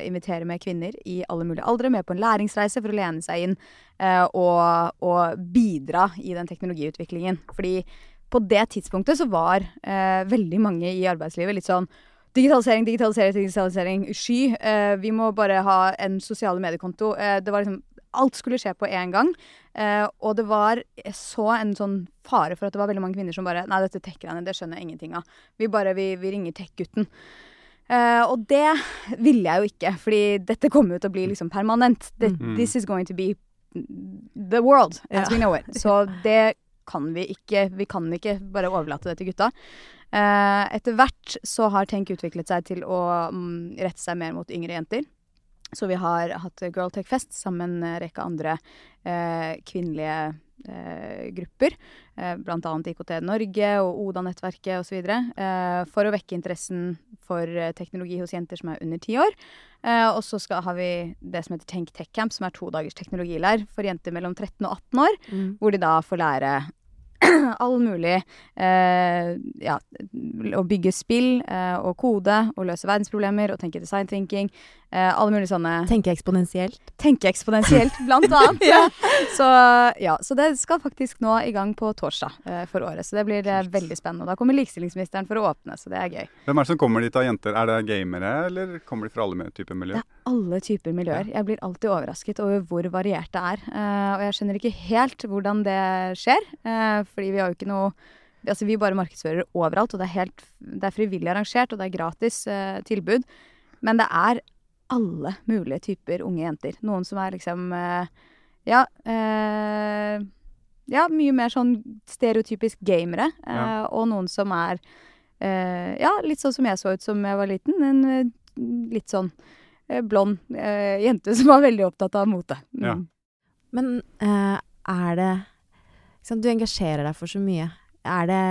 invitere med kvinner i alle mulige aldre med på en læringsreise for å lene seg inn eh, og, og bidra i den teknologiutviklingen. Fordi på det tidspunktet så var eh, veldig mange i arbeidslivet litt sånn Digitalisering, digitalisering, digitalisering. Sky. Eh, vi må bare ha en sosiale mediekonto. Eh, det var liksom Alt skulle skje på én gang. Eh, og det var så en sånn fare for at det var veldig mange kvinner som bare Nei, dette tech-greiene, det skjønner jeg ingenting av. Vi bare Vi, vi ringer tech-gutten. Eh, og det ville jeg jo ikke, fordi dette kommer jo til å bli liksom permanent. The, Mm. This is going to be the world as yeah. we know it. Så det kan vi ikke. Vi kan ikke bare overlate det til gutta. Eh, etter hvert så har Tenk utviklet seg til å mm, rette seg mer mot yngre jenter. Så vi har hatt Girl Tech Fest sammen med en rekke andre eh, kvinnelige eh, grupper. Eh, blant annet IKT Norge og Oda-nettverket osv. Eh, for å vekke interessen for eh, teknologi hos jenter som er under ti år. Eh, og så har vi det som heter Tenk Tech Camp, som er to dagers teknologileir for jenter mellom 13 og 18 år. Mm. Hvor de da får lære all mulig eh, Ja, å bygge spill eh, og kode og løse verdensproblemer og tenke design thinking. Eh, alle mulige sånne Tenke eksponentielt. Tenke eksponentielt, blant annet. Så ja, så det skal faktisk nå i gang på torsdag eh, for året. Så det blir eh, veldig spennende. Og da kommer likestillingsministeren for å åpne, så det er gøy. Hvem er det som kommer dit av jenter? Er det gamere, eller kommer de fra alle typer miljøer? Det er alle typer miljøer. Jeg blir alltid overrasket over hvor variert det er. Eh, og jeg skjønner ikke helt hvordan det skjer, eh, fordi vi har jo ikke noe Altså, vi bare markedsfører overalt, og det er, helt, det er frivillig arrangert, og det er gratis eh, tilbud. Men det er alle mulige typer unge jenter. Noen som er liksom eh, Ja. Eh, ja, mye mer sånn stereotypisk gamere. Eh, Ja. Og noen som er eh, Ja, litt sånn som jeg så ut som jeg var liten. En eh, litt sånn eh, blond eh, jente som var veldig opptatt av mote. Mm. Ja. Men eh, er det liksom, Du engasjerer deg for så mye. Er det,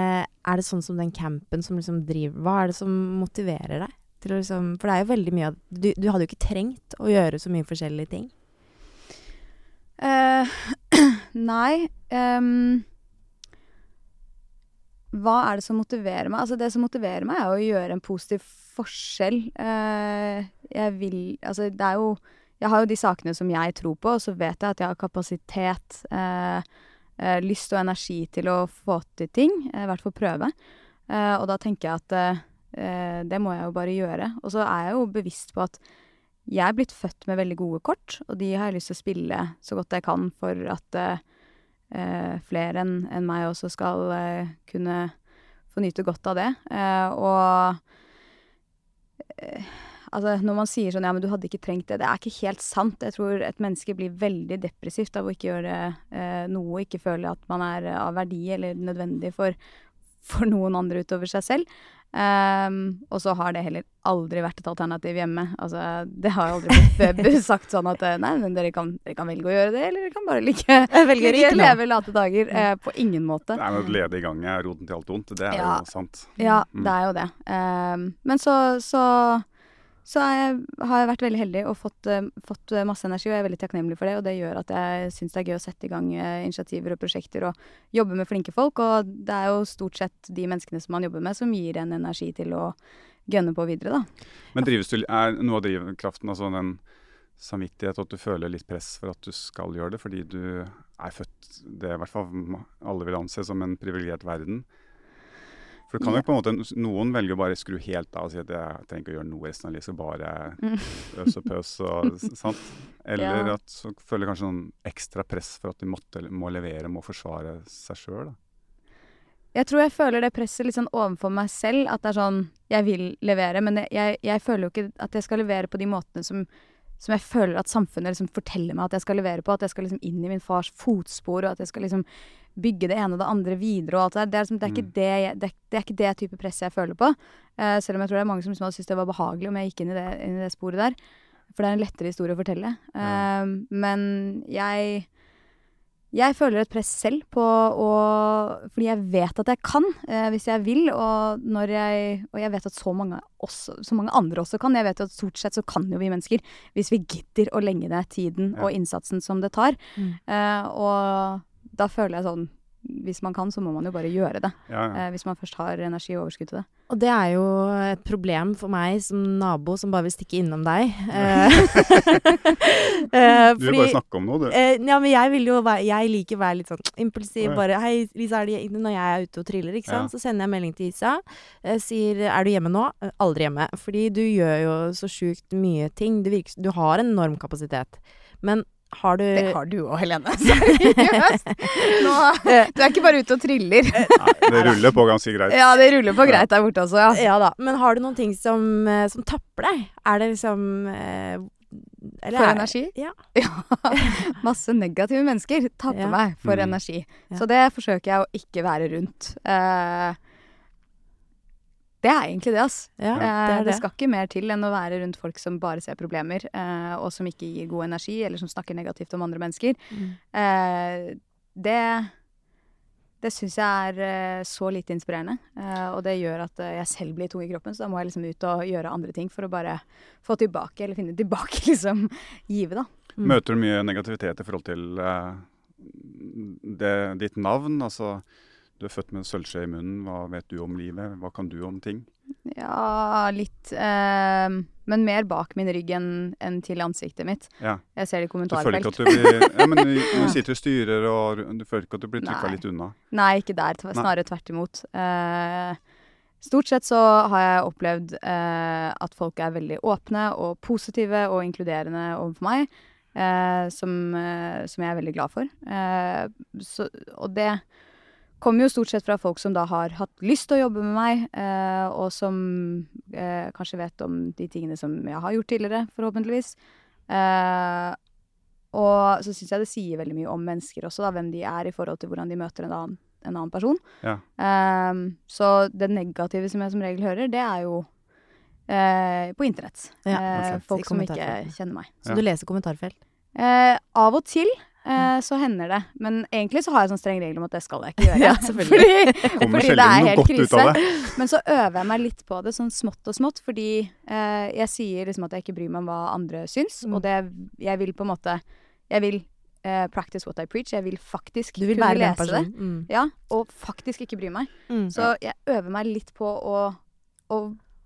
er det sånn som den campen som liksom driver Hva er det som motiverer deg? Til å liksom, for det er jo veldig mye av du, du hadde jo ikke trengt å gjøre så mye forskjellige ting. Uh, nei Um, Hva er det som motiverer meg? Altså Det som motiverer meg, er å gjøre en positiv forskjell. Uh, jeg vil Altså, det er jo Jeg har jo de sakene som jeg tror på, og så vet jeg at jeg har kapasitet, uh, lyst og energi til å få til ting. I hvert fall prøve. Og da tenker jeg at det må jeg jo bare gjøre. Og så er jeg jo bevisst på at jeg er blitt født med veldig gode kort, og de har jeg lyst til å spille så godt jeg kan for at eh, eh, flere enn en meg også skal eh, kunne få nyte godt av det. Eh, og eh, altså, når man sier sånn ja, men du hadde ikke trengt det, det er ikke helt sant. Jeg tror et menneske blir veldig depressivt av å ikke gjøre eh, noe, ikke føle at man er av verdi eller nødvendig for, for noen andre utover seg selv. Ehm, og så har det heller aldri vært et alternativ hjemme. Altså, det har aldri blitt sagt sånn at eh, nei, men dere kan, dere kan velge å gjøre det, eller dere kan bare like, velge å ikke leve late dager. Uh, på ingen måte. Nei, men Å lede i gang er roten til alt ondt. Det er Ja. jo sant. Ja, Mm. det er jo det. Um, men så, så, så jeg, har jeg vært veldig heldig og fått, eh, fått eh, masse energi, og jeg er veldig takknemlig for det. Og det gjør at jeg syns det er gøy å sette i gang eh, initiativer og prosjekter og jobbe med flinke folk. Og det er jo stort sett de menneskene som man jobber med, som gir en energi til å gønne på videre, da. Men drives du, er noe av drivkraften altså den samvittighet, at du føler litt press for at du skal gjøre det, fordi du er født Det er i hvert fall alle vil anse som en privilegert verden. For det kan jo på en måte, Noen velger å bare skru helt av og si at jeg trenger ikke å gjøre noe resten av livet, så bare øs og pøs og sant. Eller Ja. at så føler kanskje noen ekstra press for at de måtte, må levere, må forsvare seg sjøl. Jeg tror jeg føler det presset litt sånn overfor meg selv. At det er sånn Jeg vil levere, men jeg, jeg, jeg føler jo ikke at jeg skal levere på de måtene som, som jeg føler at samfunnet liksom forteller meg at jeg skal levere på. At jeg skal liksom inn i min fars fotspor, og at jeg skal liksom bygge det ene og det andre videre. og alt Det der. Det er, liksom, det er, ikke, Mm. det, jeg, det, er, ikke det type press jeg føler på. Uh, selv om jeg tror det er mange som liksom hadde syntes det var behagelig om jeg gikk inn i det, inn i det sporet der. For det er en lettere historie å fortelle. Ja. Eh, men jeg jeg føler et press selv på å Fordi jeg vet at jeg kan, eh, hvis jeg vil. Og, når jeg, og jeg vet at så mange, også, så mange andre også kan. Jeg vet jo at stort sett så kan jo vi mennesker. Hvis vi gidder å legge ned tiden Ja. og innsatsen som det tar. Mm. Eh, og da føler jeg sånn Hvis man kan, så må man jo bare gjøre det. Ja, ja. Eh, hvis man først har energi og overskudd til det. Og det er jo et problem for meg som nabo som bare vil stikke innom deg. Eh, eh, Du vil bare snakke om noe, du. Eh, ja, men jeg vil jo være Jeg liker å være litt sånn impulsiv. Ja. Bare Hei, Lisa, er du Når jeg er ute og triller, ikke sant, Ja. så sender jeg melding til Isa. Eh, sier Er du hjemme nå? Aldri hjemme. Fordi du gjør jo så sjukt mye ting. du, virker, du har en enorm kapasitet. Men har du Det har du òg, Helene. Seriøst! Nå, du er ikke bare ute og triller. Nei, det ruller på ganske greit. Ja, det ruller på greit der borte også, ja. Ja da. Men har du noen ting som, eh, som tapper deg? Er det liksom eh, Eller For er- energi? Ja. Ja. Masse negative mennesker tapper Ja. meg for Mm. energi. Ja. Så det forsøker jeg å ikke være rundt. Eh, det er egentlig det, altså. Ja, Eh, det det det. skal ikke mer til enn å være rundt folk som bare ser problemer, eh, og som ikke gir god energi, eller som snakker negativt om andre mennesker. Mm. Eh, det det syns jeg er eh, så lite inspirerende. Eh, og det gjør at eh, jeg selv blir tung i kroppen, så da må jeg liksom ut og gjøre andre ting for å bare få tilbake, eller finne tilbake liksom givet, da. Mm. Møter du mye negativitet i forhold til eh, det, ditt navn? Altså, du er født med en sølvskje i munnen. Hva vet du om livet? Hva kan du om ting? Ja, litt. Eh, men mer bak min rygg enn enn til ansiktet mitt. Ja. Jeg ser det i Du føler ikke kommentarfelt. at du blir ja, men du, du sitter og styrer, og du føler ikke at du blir trykka litt unna? Nei, ikke der. Snarere tvert imot. Eh, stort sett så har jeg opplevd eh, at folk er veldig åpne og positive og inkluderende overfor meg, eh, som, eh, som jeg er veldig glad for. Eh, så, og det kommer jo stort sett fra folk som da har hatt lyst til å jobbe med meg, eh, og som eh, kanskje vet om de tingene som jeg har gjort tidligere, forhåpentligvis. Eh, og så syns jeg det sier veldig mye om mennesker også, da, hvem de er i forhold til hvordan de møter en annen, en annen person. Ja. Ehm, så det negative som jeg som regel hører, det er jo uh, på internett. Ja, uh, folk som ikke kjenner meg. Så Ja. du leser kommentarfelt? Uh, av og til eh, så hender det, men egentlig så har jeg sånn streng regel om at det skal jeg ikke gjøre. Ja, selvfølgelig. fordi, fordi det er helt krise. Men så øver jeg meg litt på det, sånn smått og smått, fordi eh, jeg sier liksom at jeg ikke bryr meg om hva andre syns, Mm. og det jeg vil på en måte Jeg vil eh, practice what I preach. Jeg vil faktisk Du vil kunne lese det. Mm. Ja, og faktisk ikke bry meg. Mm. Så jeg øver meg litt på å, å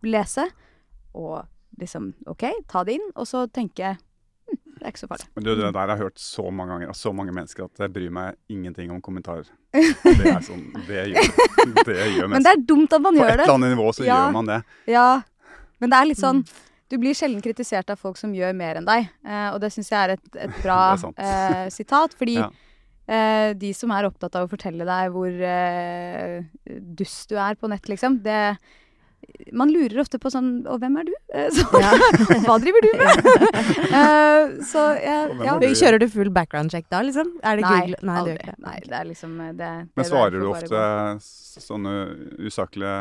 lese, og liksom OK, ta det inn, og så tenke hm, det er ikke så farlig. Men du, det der har jeg hørt så mange ganger av så mange mennesker at jeg bryr meg ingenting om kommentarer. Det er sånn, det gjør, det gjør Men det er dumt at man På et eller annet nivå så Ja. gjør man det. Ja, men det er litt sånn Mm. Du blir sjelden kritisert av folk som gjør mer enn deg, eh, og det syns jeg er et, et bra er eh, sitat. Fordi Ja. eh, de som er opptatt av å fortelle deg hvor dust du er på nett, liksom, det Man lurer ofte på sånn Og hvem er du? Så, ja. Hva driver du med? Eh, så jeg, ja. du? Kjører du full background check da, liksom? Er det Nei, Google? Nei, aldri. det. Nei, det er liksom eh, det, det Men svarer du ofte gå. sånne usaklige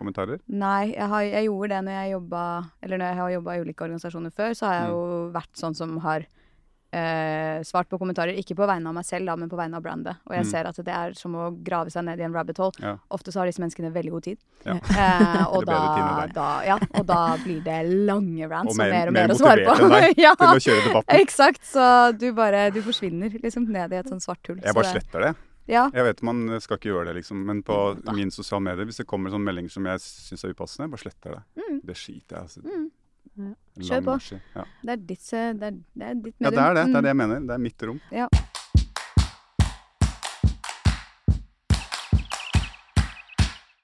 kommentarer? Nei, jeg, har, jeg gjorde det når jeg jobba Eller når jeg har jobba i ulike organisasjoner før, så har jeg Mm. jo vært sånn som har eh, svart på kommentarer. Ikke på vegne av meg selv, da, men på vegne av brandet. Og jeg Mm. ser at det er som å grave seg ned i en rabbit hole. Ja. Ofte så har disse menneskene veldig god tid. Ja. Eh, og, da, da, ja, og da blir det lange rants Og mer, og mer mer å svare på. ja, til å kjøre debatten. eksakt. Så du bare Du forsvinner liksom ned i et sånt svart hull. Jeg Så bare det- sletter det. Ja. Jeg vet man skal ikke gjøre det, liksom. Men på Jo da. min sosiale medier, hvis det kommer sånne meldinger som jeg syns er upassende, jeg bare sletter det. Mm. Det skiter jeg altså. Mm. Kjør på. Ja. Det er ditt, eh, det er, det er ditt ja, det er det. Det er det jeg mener. Det er mitt rom. Ja.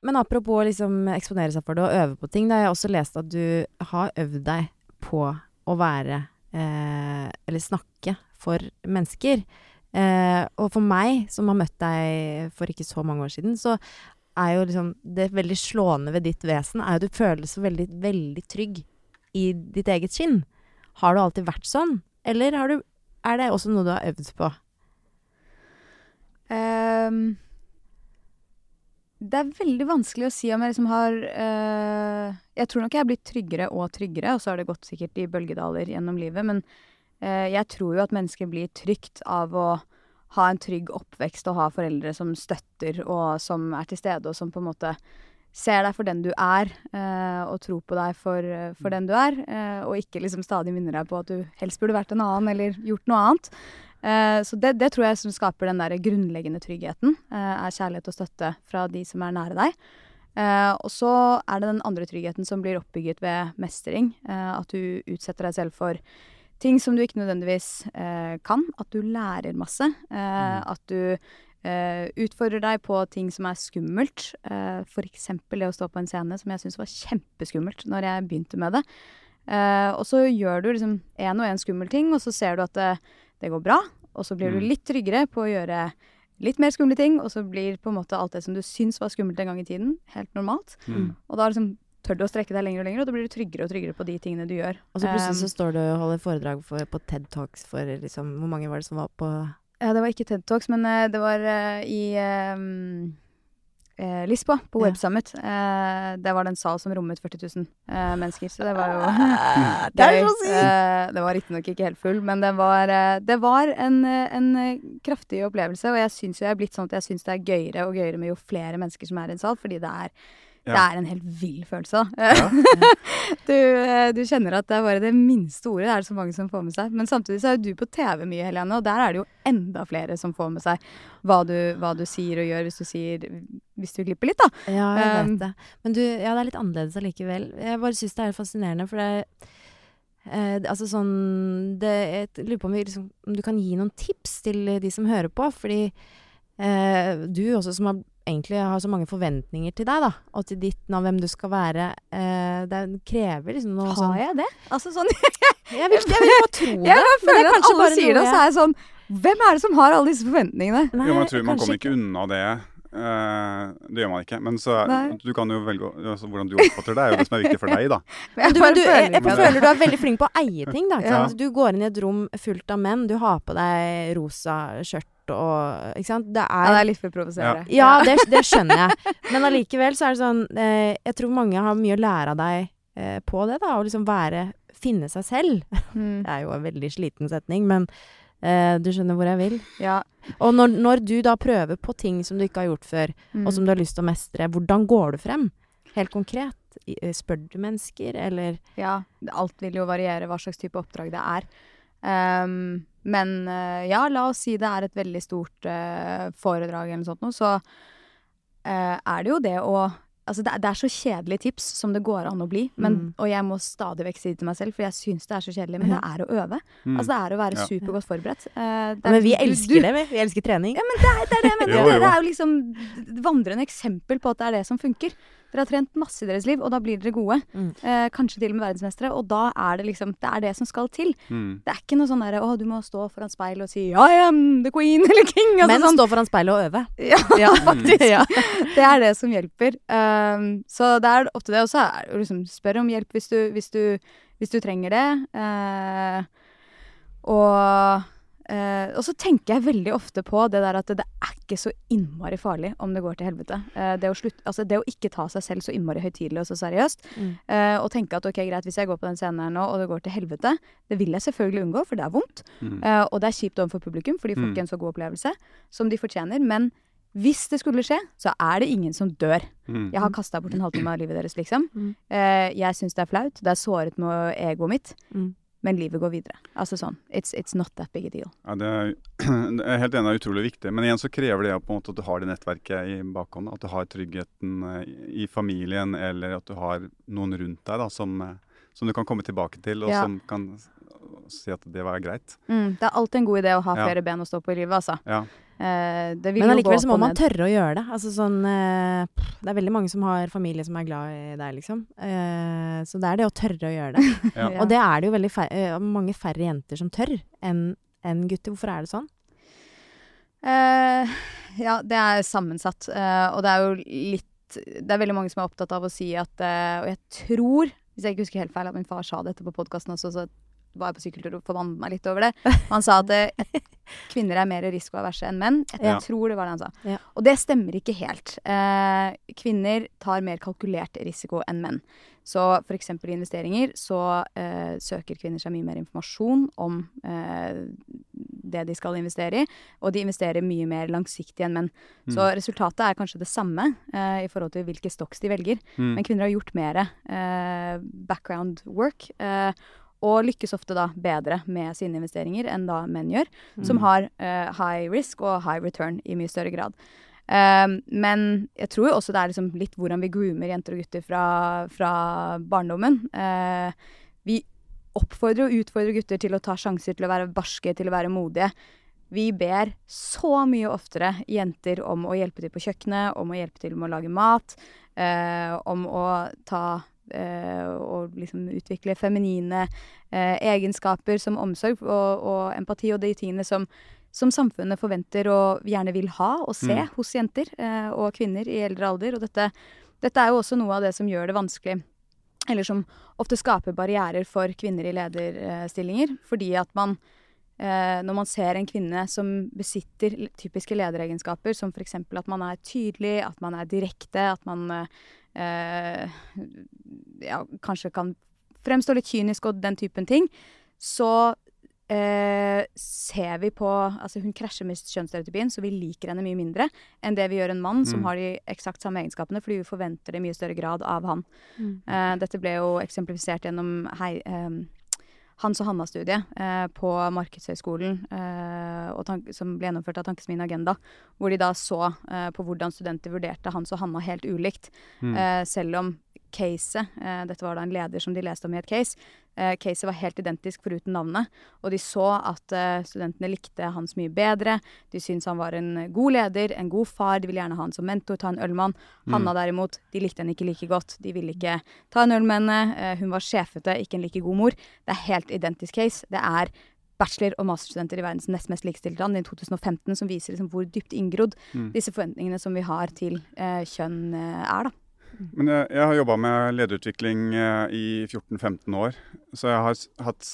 Men apropos liksom eksponere seg for det og øve på ting, da har jeg også lest at du har øvd deg på å være eh, Eller snakke for mennesker. Eh, og for meg, som har møtt deg for ikke så mange år siden, så er jo liksom det veldig slående ved ditt vesen er jo at du føles så veldig, veldig trygg i ditt eget skinn. Har du alltid vært sånn, eller du, er det også noe du har øvd på? Um, det er veldig vanskelig å si om jeg liksom har uh, Jeg tror nok jeg er blitt tryggere og tryggere, og så har det gått sikkert i bølgedaler gjennom livet, men uh, jeg tror jo at mennesker blir trygt av å ha en trygg oppvekst og ha foreldre som støtter og som er til stede, og som på en måte ser deg for den du er, eh, og tror på deg for, for den du er, eh, og ikke liksom stadig minner deg på at du helst burde vært en annen eller gjort noe annet. Eh, så det, det tror jeg som skaper den der grunnleggende tryggheten, eh, er kjærlighet og støtte fra de som er nære deg. Eh, og så er det den andre tryggheten som blir oppbygget ved mestring. eh, at du utsetter deg selv for ting som du ikke nødvendigvis eh, kan. At du lærer masse. eh, At du eh, utfordrer deg på ting som er skummelt. Uh, F.eks. det å stå på en scene, som jeg syntes var kjempeskummelt når jeg begynte med det. Eh, og så gjør du liksom én og én skummel ting, og så ser du at det, det går bra. Og så blir du Mm. litt tryggere på å gjøre litt mer skumle ting, og så blir på en måte alt det som du syns var skummelt en gang i tiden, helt normalt. Mm. Og da liksom tør du å strekke deg lenger og lenger, og da blir du tryggere og tryggere på de tingene du gjør. Og så plutselig så Um, står du og holder foredrag for, på TED Talks for liksom Hvor mange var det som var på det var ikke TED Talks, men eh, det var eh, i um, eh, Lisboa, på Ja. Web Summit. Eh, det var det en sal som rommet 40 000 eh, mennesker, så det var jo Det er så sykt! Eh, det var riktignok ikke helt full, men det var, eh, det var en, eh, en eh, kraftig opplevelse. Og jeg syns jo jeg er blitt sånn at jeg syns det er gøyere og gøyere med jo flere mennesker som er i en sal, fordi det er, det er en helt vill følelse. da. Ja. du, eh, du kjenner at det er bare det minste ordet det er det så mange som får med seg. Men samtidig så er jo du på TV mye, Helene, og der er det jo enda flere som får med seg hva du, hva du sier og gjør hvis du sier Hvis du glipper litt, da. Ja, jeg vet Um, det. Men du, ja, det er litt annerledes allikevel. Jeg bare syns det er fascinerende, for det eh, Altså sånn det, Jeg lurer på om, vi liksom, om du kan gi noen tips til de som hører på, fordi eh, du også som har egentlig har så mange forventninger til deg, da, og til ditt navn, hvem du skal være. Eh, det krever liksom noe sånn Har jeg det? Altså sånn Jeg vil, jeg vil bare tro det. Jeg bare føler er at alle sier det, og så er jeg sånn Hvem er det som har alle disse forventningene? Nei, Jo, men jeg tror man kommer ikke unna det. Uh, det gjør man ikke. Men så du kan jo velge altså, hvordan du oppfatter det, er jo det som er viktig for deg, da. Men du, men du, jeg, jeg føler du er veldig flink på å eie ting. Da, Ja. Du går inn i et rom fullt av menn, du har på deg rosa skjørt og Ikke sant. Det Ja, det er er litt for provoserende. Ja, det, det skjønner jeg. Men allikevel så er det sånn eh, Jeg tror mange har mye å lære av deg eh, på det, da. Å liksom være Finne seg selv. Mm, Det er jo en veldig sliten setning, men eh, du skjønner hvor jeg vil. ja. Og når, når du da prøver på ting som du ikke har gjort før, Mm. og som du har lyst til å mestre, hvordan går du frem? Helt konkret. Eh, Spør du mennesker, eller Ja, alt vil jo variere hva slags type oppdrag det er. Ehm, men eh, ja, la oss si det er et veldig stort eh, foredrag eller noe sånt noe, så eh, er det jo det å Altså det, er- det er så kjedelige tips som det går an å bli, men, Mm. og jeg må stadig vekk si det til meg selv, for jeg syns det er så kjedelig, men det er å øve. Mm. Altså det er å være Ja. supergodt forberedt. Uh, det er- Men vi elsker du- det, vi. Vi elsker trening. Ja, men det er det, er det jeg mener. Jo, jo. Dere er jo liksom vandrende eksempel på at det er det som funker. Dere har trent masse i deres liv, og da blir dere gode. Mm. Eh, kanskje til og med verdensmestere. Og da er det liksom Det er det som skal til. Mm. Det er ikke noe sånn derre å, du må stå foran speil og si I am the queen eller king. Altså, Men sånn. stå foran speilet og øve. Ja, Ja, faktisk. Ja. Det er det som hjelper. Um, så det er opp til det. Og så er det liksom spør om hjelp hvis du, hvis du, hvis du trenger det. Uh, og eh, og så tenker jeg veldig ofte på det der at det, det er ikke så innmari farlig om det går til helvete. Uh, det, å slutt, altså det å ikke ta seg selv så innmari høytidelig og så seriøst, Mm. uh, og tenke at ok, greit, hvis jeg går på den scenen her nå, og det går til helvete, det vil jeg selvfølgelig unngå, for det er vondt. Mm. Og det er kjipt overfor publikum, for de får Mm. ikke en så god opplevelse som de fortjener. Men hvis det skulle skje, så er det ingen som dør. Mm. Jeg har kasta bort en halvtime av livet deres, liksom. Mm. Jeg syns det er flaut. Det er såret med egoet mitt. Men livet går videre. Altså sånn. It's, it's not that big a deal. Ja, det er, jeg er helt enig, det er utrolig viktig. Men igjen så krever det på en måte at du har det nettverket i bakhånd. At du har tryggheten eh, i familien, eller at du har noen rundt deg da, som, eh, som du kan komme tilbake til, og Ja. som kan si at det var greit. Mm, det er alltid en god idé å ha Ja. flere ben å stå på i livet, altså. Ja. Eh, det vil Men allikevel så må man ned. tørre å gjøre det. Altså sånn eh, Det er veldig mange som har familie som er glad i deg, liksom. Eh, så det er det å tørre å gjøre det. Ja. Og det er det jo veldig eh, mange færre jenter som tør enn en gutter. Hvorfor er det sånn? Uh, ja, det er sammensatt. Uh, og det er jo litt Det er veldig mange som er opptatt av å si at uh, Og jeg tror, hvis jeg ikke husker helt feil, at min far sa dette på podkasten også, så var på sykkeltur og forbannet meg litt over det. Han sa at eh, kvinner er mer risikoaverse enn menn. Jeg Ja. tror det var det han sa. Ja. Og det stemmer ikke helt. Eh, kvinner tar mer kalkulert risiko enn menn. Så f.eks. i investeringer så eh, søker kvinner seg mye mer informasjon om eh, det de skal investere i, og de investerer mye mer langsiktig enn menn. Så Mm. resultatet er kanskje det samme eh, i forhold til hvilke stocks de velger, Mm. men kvinner har gjort mer eh, background work. Eh, og lykkes ofte da bedre med sine investeringer enn da menn gjør, som Mm. har uh, high risk og high return i mye større grad. Um, men jeg tror jo også det er liksom litt hvordan vi groomer jenter og gutter fra, fra barndommen. Uh, vi oppfordrer og utfordrer gutter til å ta sjanser, til å være barske, til å være modige. Vi ber så mye oftere jenter om å hjelpe til på kjøkkenet, om å hjelpe til med å lage mat, uh, om å ta og liksom utvikle feminine eh, egenskaper som omsorg og, og empati og de tingene som, som samfunnet forventer og gjerne vil ha og se Mm. hos jenter eh, og kvinner i eldre alder. Og dette, dette er jo også noe av det som gjør det vanskelig eller som ofte skaper barrierer for kvinner i lederstillinger. Fordi at man eh, Når man ser en kvinne som besitter typiske lederegenskaper, som f.eks. at man er tydelig, at man er direkte, at man eh, ja, kanskje kan fremstå litt kynisk og den typen ting, så eh, ser vi på Altså, hun krasjer med kjønnsstereotypien, så vi liker henne mye mindre enn det vi gjør en mann som Mm. har de eksakt samme egenskapene, fordi vi forventer det i mye større grad av han. Mm. Eh, dette ble jo eksemplifisert gjennom hei, eh, Hans og Hanna-studiet eh, på Markedshøgskolen, eh, som ble gjennomført av Tankesmien Agenda, hvor de da så eh, på hvordan studenter vurderte Hans og Hanna helt ulikt. Mm. Eh, selv om caset eh, Dette var da en leder som de leste om i et case. Eh, caset var helt identisk foruten navnet. Og de så at eh, studentene likte Hans mye bedre. De syntes han var en god leder, en god far. De ville gjerne ha han som mentor, ta en øl med han. Hanna derimot, de likte henne ikke like godt. De ville ikke ta en øl med henne. Eh, hun var sjefete, ikke en like god mor. Det er helt identisk case. Det er bachelor- og masterstudenter i verdens nest mest likestilte land i 2015 som viser liksom hvor dypt inngrodd disse forventningene som vi har til eh, kjønn er, da. Men jeg, jeg har jobba med lederutvikling eh, i 14-15 år, så jeg har hatt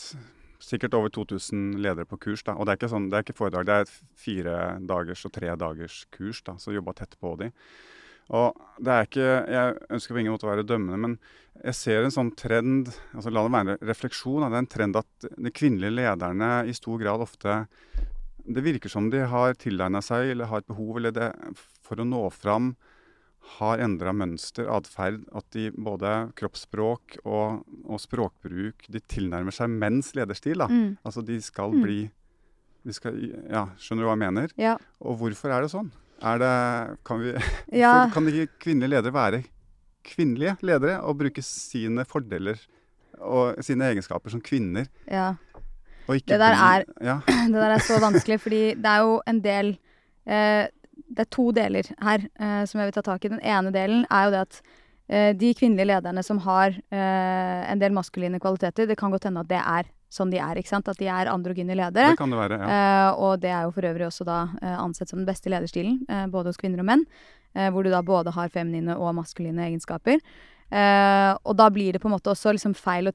sikkert over 2000 ledere på kurs. da, Og det er ikke, sånn, det er ikke foredrag, det er et fire dagers og tre dagers kurs, da, så jobba tett på de. Og det er ikke, Jeg ønsker på ingen måte å være dømmende, men jeg ser en sånn trend altså La det være en refleksjon. Det er en trend at de kvinnelige lederne i stor grad ofte Det virker som de har tilegna seg eller har et behov eller det, for å nå fram har endra mønster, atferd. At de både kroppsspråk og, og språkbruk de tilnærmer seg menns lederstil. Mm. Altså de skal Mm. bli de skal, ja, Skjønner du hva jeg mener? Ja. Og hvorfor er det sånn? Er det, kan, vi, Ja. for, kan ikke kvinnelige ledere være kvinnelige ledere og bruke sine fordeler og sine egenskaper som kvinner? ja. Det der bli- er- ja, Det der er så vanskelig, fordi det er jo en del eh, Det er to deler her eh, som jeg vil ta tak i. Den ene delen er jo det at eh, de kvinnelige lederne som har eh, en del maskuline kvaliteter, det kan godt hende at det er sånn de er. ikke sant? At de er androgyne ledere. Det kan det være. ja. Eh, og det er jo for øvrig også da eh, ansett som den beste lederstilen, både hos kvinner og menn. hvor du da både har feminine og maskuline egenskaper. Og da blir det på en måte også liksom feil å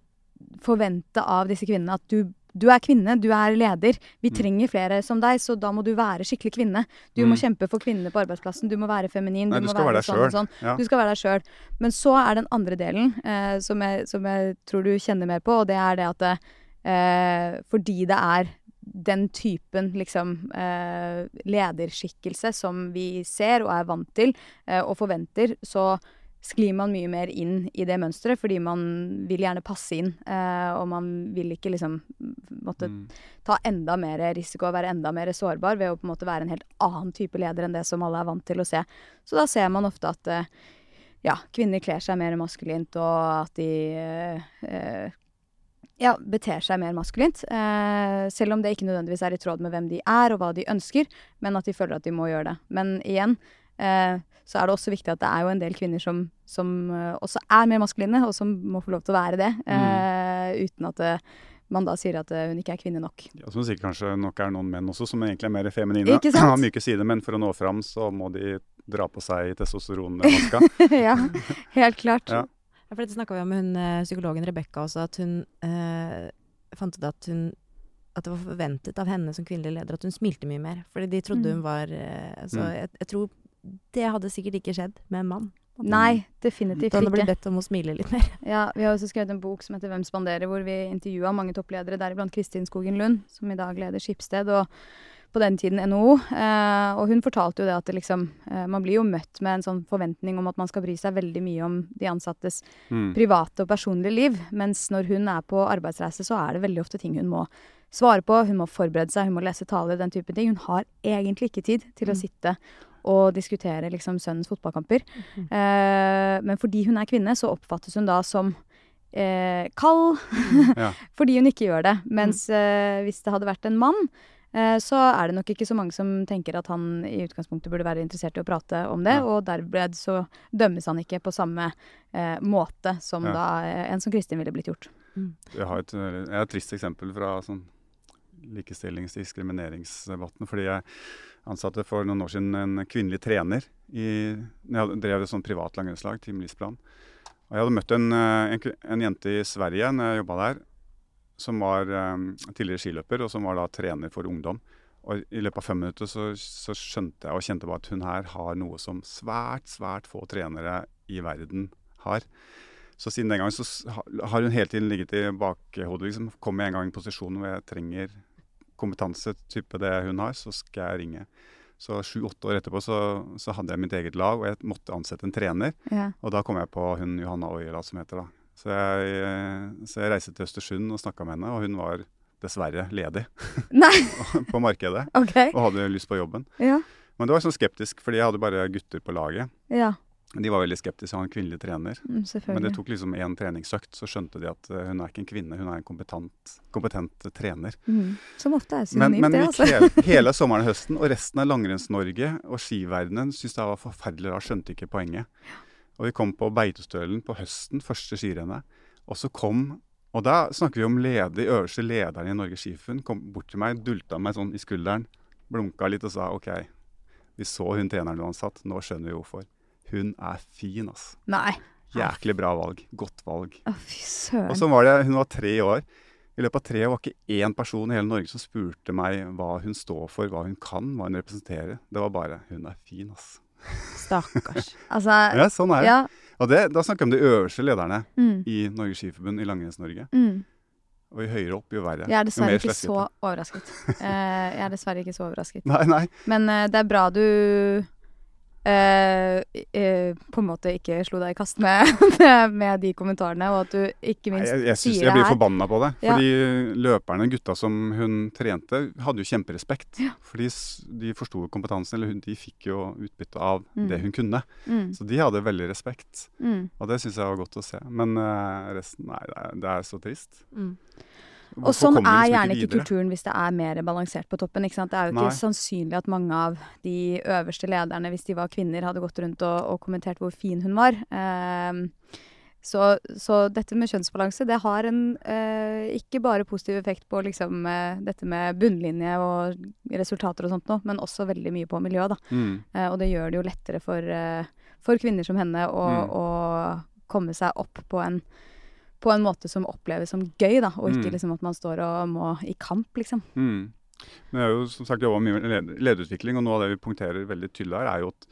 forvente av disse kvinnene at du, du er kvinne, du er leder. Vi trenger flere som deg, så da må du være skikkelig kvinne. Du må Mm. kjempe for kvinnene på arbeidsplassen, du må være feminin. Nei, du du må skal være deg sånn og sånn. Ja. Du skal være deg sjøl. Men så er den andre delen, eh, som, jeg, som jeg tror du kjenner mer på, og det er det at eh, fordi det er den typen liksom eh, lederskikkelse som vi ser og er vant til eh, og forventer, så sklir man mye mer inn i det mønsteret fordi man vil gjerne passe inn. Eh, og man vil ikke liksom måtte Mm. ta enda mer risiko og være enda mer sårbar ved å på en måte være en helt annen type leder enn det som alle er vant til å se. Så da ser man ofte at eh, ja, kvinner kler seg mer maskulint, og at de eh, eh, ja, beter seg mer maskulint. Eh, selv om det ikke nødvendigvis er i tråd med hvem de er og hva de ønsker, men at de føler at de må gjøre det. Men igjen eh, så er det også viktig at det er jo en del kvinner som, som eh, også er mer maskuline, og som må få lov til å være det, eh, uten at man da sier at hun ikke er kvinne nok. Ja, som sikkert kanskje nok er noen menn også, som egentlig er mer feminine. Ikke sant? Har myke sider, men for å nå fram så må de dra på seg testosteronmaska. ja, helt klart. Ja. Ja, for dette snakka vi om med hun psykologen Rebekka også, at hun eh, fant ut at hun at det var forventet av henne som kvinnelig leder at hun smilte mye mer. Fordi de trodde Mm. hun var altså, Mm. jeg, jeg tror det hadde sikkert ikke skjedd med en mann. Nei, definitivt ikke. Da hadde hun blitt bedt om å smile litt mer. Ja, vi har også skrevet en bok som heter Hvem spanderer, hvor vi intervjua mange toppledere, deriblant Kristin Skogen Lund, som i dag leder Skipsted, og på den tiden NHO. Eh, og hun fortalte jo det at det liksom eh, Man blir jo møtt med en sånn forventning om at man skal bry seg veldig mye om de ansattes Mm. private og personlige liv. Mens når hun er på arbeidsreise, så er det veldig ofte ting hun må svare på. Hun må forberede seg, hun må lese taler, den type ting. Hun har egentlig ikke tid til å Mm. sitte og diskutere liksom sønnens fotballkamper. Mhm. Eh, men fordi hun er kvinne, så oppfattes hun da som eh, kald, Ja. fordi hun ikke gjør det. Mens eh, hvis det hadde vært en mann, eh, så er det nok ikke så mange som tenker at han i utgangspunktet burde være interessert i å prate om det, Ja. og derved så dømmes han ikke på samme eh, måte som Ja. da eh, en som Kristin ville blitt gjort. Jeg har et, jeg har et trist eksempel fra sånn likestillings- og diskrimineringsdebatten. Fordi jeg ansatte for noen år siden en kvinnelig trener. I, når jeg drev et sånt privat langrennslag, Team Lisplan. Og jeg hadde møtt en, eh, en, en jente i Sverige når jeg jobba der, som var um, tidligere skiløper, og som var da trener for ungdom. Og i løpet av fem minutter så, så skjønte jeg og kjente bare at hun her har noe som svært, svært få trenere i verden har. Så siden den gangen så har hun hele tiden ligget i bakhodet. Liksom. Kommer jeg en gang i en posisjon hvor jeg trenger kompetanse type det hun har, så skal jeg ringe. Så sju-åtte år etterpå så, så hadde jeg mitt eget lag, og jeg måtte ansette en trener. Ja. Og da kom jeg på hun Johanna Oira, som heter da. Så jeg, så jeg reiste til Østersund og snakka med henne, og hun var dessverre ledig på markedet OK. og hadde lyst på jobben. Ja. Men det var sånn skeptisk, fordi jeg hadde bare gutter på laget. Ja. De var veldig skeptiske til å ha en kvinnelig trener. Mm, Men det tok liksom én treningsøkt, så skjønte de at eh, hun er ikke en kvinne, hun er en kompetent, kompetent trener. Mm. Som ofte er Men, synonymt, men det, vi altså. hele, hele sommeren og høsten, og resten av Langrenns-Norge og skiverdenen syntes det var forferdelig rart, skjønte ikke poenget. Og vi kom på Beitostølen på høsten, første skirennet. Og så kom Og da snakker vi om leder, de øverste lederen i Norges Skiforbund. Kom bort til meg, dulta meg sånn i skulderen, blunka litt og sa OK, vi så hun treneren du ansatt, nå skjønner vi hvorfor. Hun er fin, ass. Nei. Jæklig bra valg. Godt valg. Å, fy søren. Og så var det, Hun var tre år. I løpet av tre år var ikke én person i hele Norge som spurte meg hva hun står for, hva hun kan, hva hun representerer. Det var bare 'hun er fin', ass. Stakkars. Altså, Ja, sånn er det. ja. Og det, da snakker vi om de øverste lederne Mm. i Norges Skiforbund, i Langrenns-Norge. Mm. Og jo høyere opp, jo verre. Jeg er dessverre ikke så overrasket. Eh, jeg er dessverre ikke så overrasket. Nei, nei. Men eh, det er bra du på en måte ikke slo deg i kast med, med, de kommentarene, og at du ikke Nei, minst Jeg, jeg, synes, sier jeg blir det forbanna på det. Ja. Fordi løperne, gutta som hun trente, hadde jo kjemperespekt. Ja. For de forsto kompetansen, eller hun, de fikk jo utbytte av Mm. det hun kunne. Mm, Så de hadde veldig respekt. mm. Og det syns jeg var godt å se. Men eh, resten Nei, det er, det er så trist. Mm. Og sånn er liksom gjerne ikke kulturen hvis det er mer balansert på toppen. ikke sant? Det er jo ikke Nei. sannsynlig at mange av de øverste lederne, hvis de var kvinner, hadde gått rundt og, og kommentert hvor fin hun var. Ehm, så, så dette med kjønnsbalanse, det har en eh, ikke bare positiv effekt på liksom, eh, dette med bunnlinje og resultater og sånt noe, men også veldig mye på miljøet, da. Mm. Eh, og det gjør det jo lettere for, eh, for kvinner som henne å, Mm. å komme seg opp på en, på en måte som oppleves som gøy, da, og ikke Mm. liksom at man står og må i kamp, liksom. Mm. Men jeg har jo som sagt jobba mye med led- lederutvikling, og noe av det vi punkterer veldig tydelig her, er jo at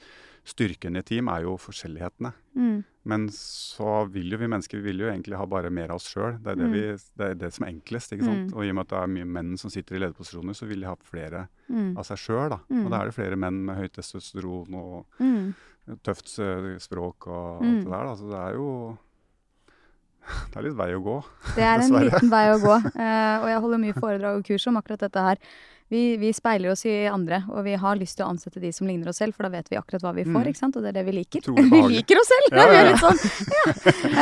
styrken i team er jo forskjellighetene. Mm. Men så vil jo vi mennesker vi vil jo egentlig ha bare mer av oss sjøl. Det, det, Mm. det er det som er enklest. ikke sant? Mm. Og i og med at det er mye menn som sitter i lederposisjoner, så vil de ha flere Mm. av seg sjøl. da. Og da er det flere menn med høyt testosteron og tøft eh, språk og alt det der. da. Så det er jo Det er litt vei å gå. Det er en liten vei å gå. Eh, og jeg holder mye foredrag og kurs om akkurat dette her. Vi, vi speiler oss i andre, og vi har lyst til å ansette de som ligner oss selv, for da vet vi akkurat hva vi får, Mm. ikke sant? Og det er det vi liker. Vi liker oss selv! Ja, ja, ja. sånn, ja.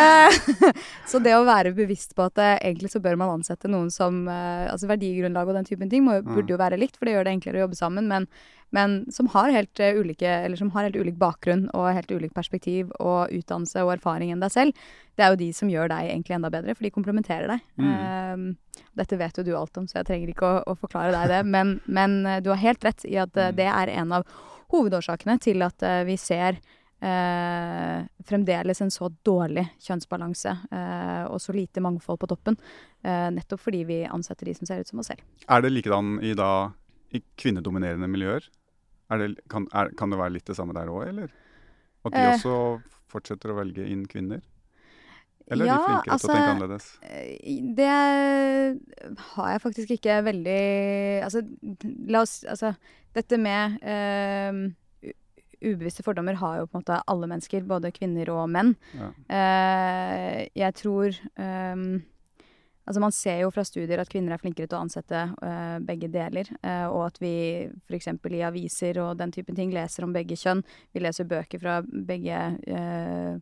Eh, så det å være bevisst på at eh, egentlig så bør man ansette noen som Altså verdigrunnlag og den typen ting må, Mm. burde jo være likt, for det gjør det enklere å jobbe sammen, men, men som har helt eh, ulike Eller som har helt ulik bakgrunn og helt ulik perspektiv og utdannelse og erfaring enn deg selv. Det er jo de som gjør deg egentlig enda bedre, for de komplementerer deg. Mm. Eh, dette vet jo du alt om, så jeg trenger ikke å, å forklare deg det. Men, men eh, du har helt rett i at eh, Mm. det er en av hovedårsakene til at vi ser eh, fremdeles en så dårlig kjønnsbalanse eh, og så lite mangfold på toppen. Eh, nettopp fordi vi ansetter de som ser ut som oss selv. Er det likedan i, da, i kvinnedominerende miljøer? Det, kan, er, kan det være litt det samme der òg, eller? At de Eh. også fortsetter å velge inn kvinner? Eller er de flinkere til å tenke altså, annerledes? Eh, Det har jeg faktisk ikke veldig Altså, la oss Altså, dette med uh, ubevisste fordommer har jo på en måte alle mennesker, både kvinner og menn. Ja. Uh, jeg tror ehm, Altså Man ser jo fra studier at kvinner er flinkere til å ansette eh, begge deler. eh, og at vi f.eks. i aviser og den typen ting leser om begge kjønn. Vi leser bøker fra begge eh,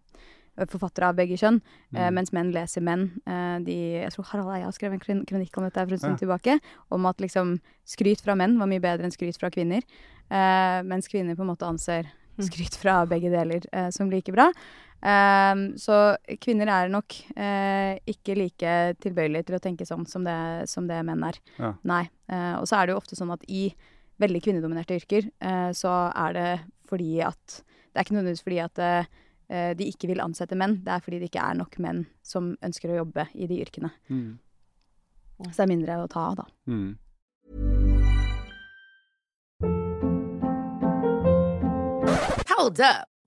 forfattere av begge kjønn. eh, Mm. mens menn leser menn. Eh, de, jeg tror Harald Eia skrev en kronikk om dette for en stund Ja. tilbake. Om at liksom skryt fra menn var mye bedre enn skryt fra kvinner. Eh, mens kvinner på en måte anser Mm. skryt fra begge deler eh, som like bra. Ehm, så kvinner er nok uh, ikke like tilbøyelige til å tenke sånn som det, som det menn er. Ja. Nei. Uh, og så er det jo ofte sånn at i veldig kvinnedominerte yrker, uh, så er det fordi at Det er ikke nødvendigvis fordi at de ikke vil ansette menn. Det er fordi det ikke er nok menn som ønsker å jobbe i de yrkene. Mm. Så det er mindre å ta av, da. Mm. Hold up.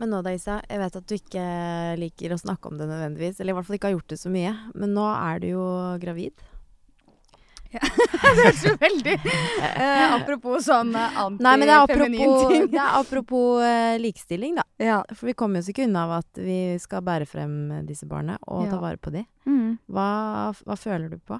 Men nå da, Isa, jeg vet at du ikke liker å snakke om det nødvendigvis, eller i hvert fall ikke har gjort det så mye, men nå er du jo gravid. Ja. Det høres jo veldig eh, Apropos sånn eh, antifeminin ting. det er apropos eh, likestilling, da. Ja. For vi kommer oss ikke unna av at vi skal bære frem disse barna og Ja. ta vare på dem. Mm. Hva, hva føler du på?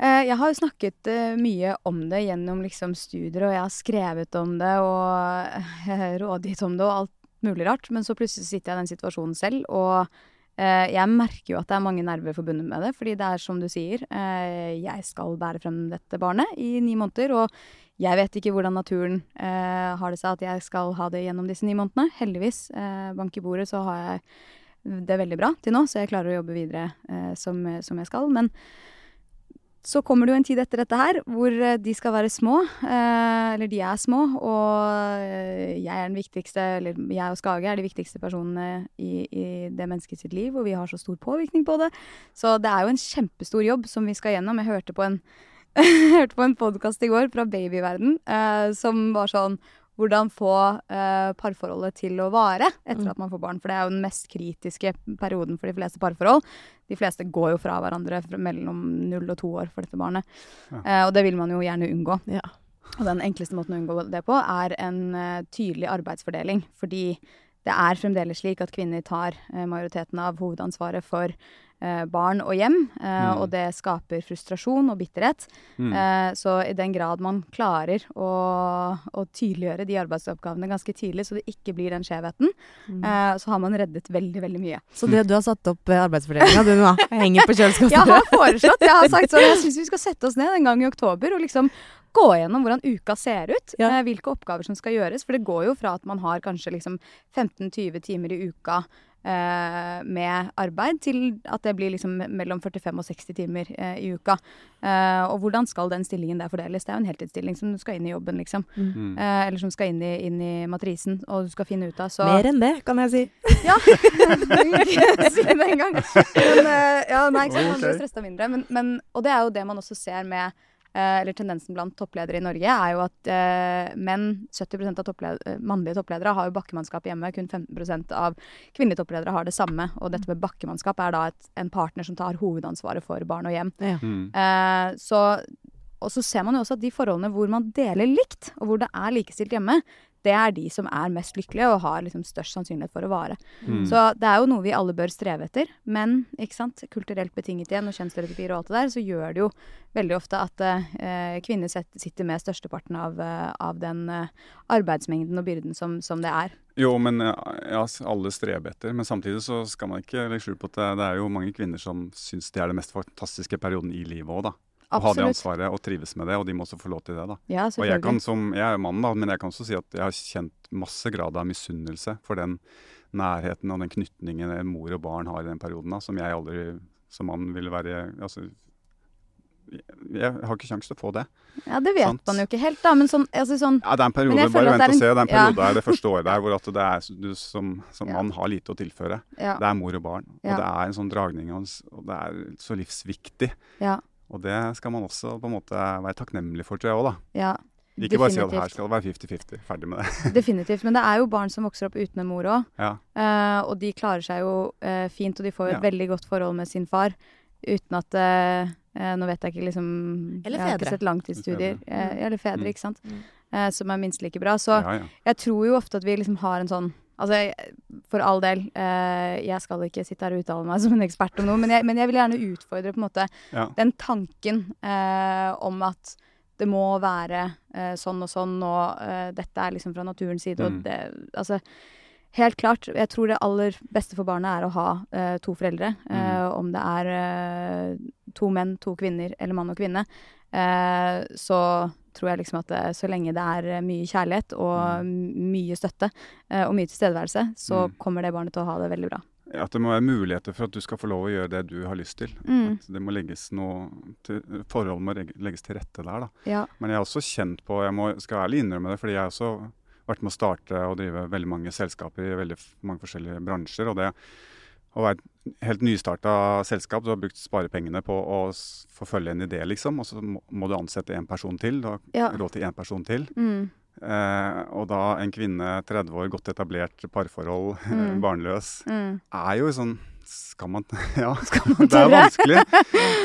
Eh, Jeg har jo snakket eh, mye om det gjennom liksom studier, og jeg har skrevet om det og rådgitt om det og alt mulig rart. Men så plutselig sitter jeg i den situasjonen selv, og eh, jeg merker jo at det er mange nerver forbundet med det. Fordi det er som du sier, jeg skal bære frem dette barnet i ni måneder. Og jeg vet ikke hvordan naturen har det seg at jeg skal ha det gjennom disse ni månedene. Heldigvis, bank i bordet, så har jeg det veldig bra til nå, så jeg klarer å jobbe videre som, som jeg skal. Men så kommer det jo en tid etter dette her hvor eh, de skal være små. Eh, eller de er små, og eh, jeg er den viktigste, eller jeg og Skage er de viktigste personene i, i det mennesket sitt liv, og vi har så stor påvirkning på det. Så det er jo en kjempestor jobb som vi skal gjennom. Jeg hørte på en, hørte en podkast i går fra Babyverden som var sånn hvordan få eh, parforholdet til å vare etter Mm. at man får barn. For det er jo den mest kritiske perioden for de fleste parforhold. De fleste går jo fra hverandre mellom null og to år for dette barnet. Ja. Eh, og det vil man jo gjerne unngå. Ja. Og den enkleste måten å unngå det på, er en eh, tydelig arbeidsfordeling. Fordi det er fremdeles slik at kvinner tar eh, majoriteten av hovedansvaret for barn og hjem. eh, Mm. Og det skaper frustrasjon og bitterhet. Mm. Eh, så i den grad man klarer å, å tydeliggjøre de arbeidsoppgavene ganske tidlig, så det ikke blir den skjevheten, Mm. eh, så har man reddet veldig, veldig mye. Så det, du har satt opp eh, arbeidsfordelinga, du nå? Henger på kjøleskapet? Jeg har foreslått, jeg har sagt sånn, jeg syns vi skal sette oss ned en gang i oktober og liksom gå gjennom hvordan uka ser ut. Ja. Eh, hvilke oppgaver som skal gjøres. For det går jo fra at man har kanskje liksom 15-20 timer i uka eh, med arbeid, til at det blir liksom mellom 45 og 60 timer eh, i uka. Eh, og hvordan skal den stillingen der fordeles? Det er jo en heltidsstilling som du skal inn i jobben, liksom. Mm. Eh, eller som skal inn i, inn i matrisen, og du skal finne ut av. Så Mer enn det, kan jeg si. ja, si det engang. Men, eh, ja, nei, ikke sant, man blir stressa mindre. Men, men, og det er jo det man også ser med eller tendensen blant toppledere i Norge, er jo at eh, menn, 70 av toppled eh, mannlige toppledere, har jo bakkemannskap hjemme. Kun 15% av kvinnelige toppledere har det samme. Og dette med bakkemannskap er da et, en partner som tar hovedansvaret for barn og hjem. Ja. Mm. Eh, så, og så ser man jo også at de forholdene hvor man deler likt, og hvor det er likestilt hjemme, det er de som er mest lykkelige og har liksom størst sannsynlighet for å vare. Mm. Så det er jo noe vi alle bør streve etter. Men ikke sant, kulturelt betinget igjen, og kjønnsstereotypier og alt det der, så gjør det jo veldig ofte at eh, kvinner sitter med størsteparten av, eh, av den eh, arbeidsmengden og byrden som, som det er. Jo, men ja, ja, alle streber etter. Men samtidig så skal man ikke legge skjul på at det, det er jo mange kvinner som syns det er den mest fantastiske perioden i livet òg, da. Å ha det ansvaret og trives med det, og de må også få lov til det, da. Ja, Og jeg kan som, jeg er mann, da, men jeg kan også si at jeg har kjent masse grad av misunnelse for den nærheten og den knytningen mor og barn har i den perioden, da, som jeg aldri som mann ville være altså, jeg, har ikke kjangs til å få det. Ja, det vet sant. man jo ikke helt, da. Men sånn, altså sånn Ja, det er en periode, bare vent og se. Det er en- periode her det første året der hvor at det er, du som, som Ja. mann har lite å tilføre. ja, Det er mor og barn. Og det er en sånn dragning, og og det er så livsviktig. Og det skal man også på en måte være takknemlig for, tror jeg òg, da. ja. Ikke bare si at her skal det være 50-50. Ferdig med det. Definitivt. Men det er jo barn som vokser opp uten en mor òg. Ja. Uh, og de klarer seg jo uh, fint, og de får jo et Ja. veldig godt forhold med sin far. Uten at uh, eh, Nå vet jeg ikke liksom Eller Jeg har ikke sett langtidsstudier. Fedre. eller fedre, Mm. ikke sant. Mm. Eh, som er minst like bra. Så ja, ja. jeg tror jo ofte at vi liksom har en sånn Altså, for all del, eh, jeg skal ikke sitte her og uttale meg som en ekspert om noe, men jeg, men jeg vil gjerne utfordre på en måte ja. den tanken eh, om at det må være eh, sånn og sånn, og dette er liksom fra naturens side, Mm. og det Altså, Helt klart. Jeg tror det aller beste for barnet er å ha eh, to foreldre. Eh, om det er eh, to menn, to kvinner eller mann og kvinne. Eh, så tror jeg liksom at så lenge det er eh, mye kjærlighet og m- mye støtte eh, og mye tilstedeværelse, så Mm. kommer det barnet til å ha det veldig bra. Ja, At det må være muligheter for at du skal få lov å gjøre det du har lyst til. Mm. At det må legges noe til, Forhold må legges til rette der, da. Ja. Men jeg er også kjent på, jeg må, skal ærlig innrømme det, fordi jeg har også vært med å starte og drive veldig mange selskaper i veldig mange forskjellige bransjer. Og det å være et helt nystarta selskap, du har brukt sparepengene på å forfølge en idé, liksom, og så må, må du ansette en person til. Du har Ja. råd til én person til. Mm. Eh, og da en kvinne, 30 år, godt etablert parforhold, Mm. barnløs, Mm. er jo sånn Skal man Ja, man det er vanskelig.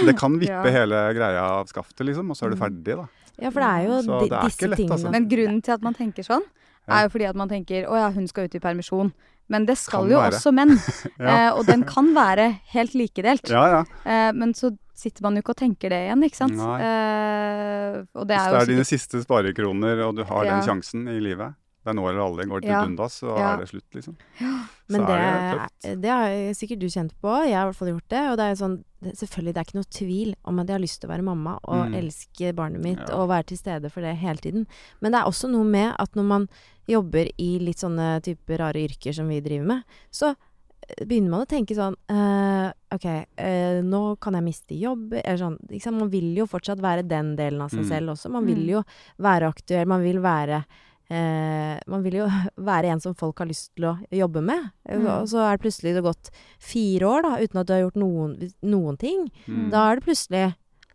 Det kan vippe Ja. hele greia av skaftet, liksom, og så er du Mm. ferdig, da. Ja, for det er jo Så det er disse ikke lett, tingene altså. Men grunnen til at man tenker sånn, er jo fordi at man tenker å ja, hun skal ut i permisjon. Men det skal Kan jo være. også menn. Ja. eh, og den kan være helt likedelt. Ja, ja. Eh, men så sitter man jo ikke og tenker det igjen, ikke sant. Eh, og det Hvis er det jo er dine siste sparekroner, og du har den sjansen i livet, det er nå eller aldri, går til Ja. dundas, så Ja. er det slutt, liksom. Men så det, er det det har jo sikkert du kjent på. Jeg har i hvert fall gjort det. Og det er sånn, det, selvfølgelig, det er ikke noe tvil om at jeg har lyst til å være mamma og Mm. elske barnet mitt Ja. og være til stede for det hele tiden. Men det er også noe med at når man jobber i litt sånne typer rare yrker som vi driver med, så eh, begynner man å tenke sånn uh, OK, uh, nå kan jeg miste jobb. Eller sånn, liksom. Man vil jo fortsatt være den delen av seg Mm. selv også. Man vil Mm. jo være aktuell. Man vil være Eh, man vil jo være en som folk har lyst til å jobbe med. Eh, Mm. Og så er det plutselig det gått fire år da, uten at du har gjort noen, noen ting. Mm. Da er det plutselig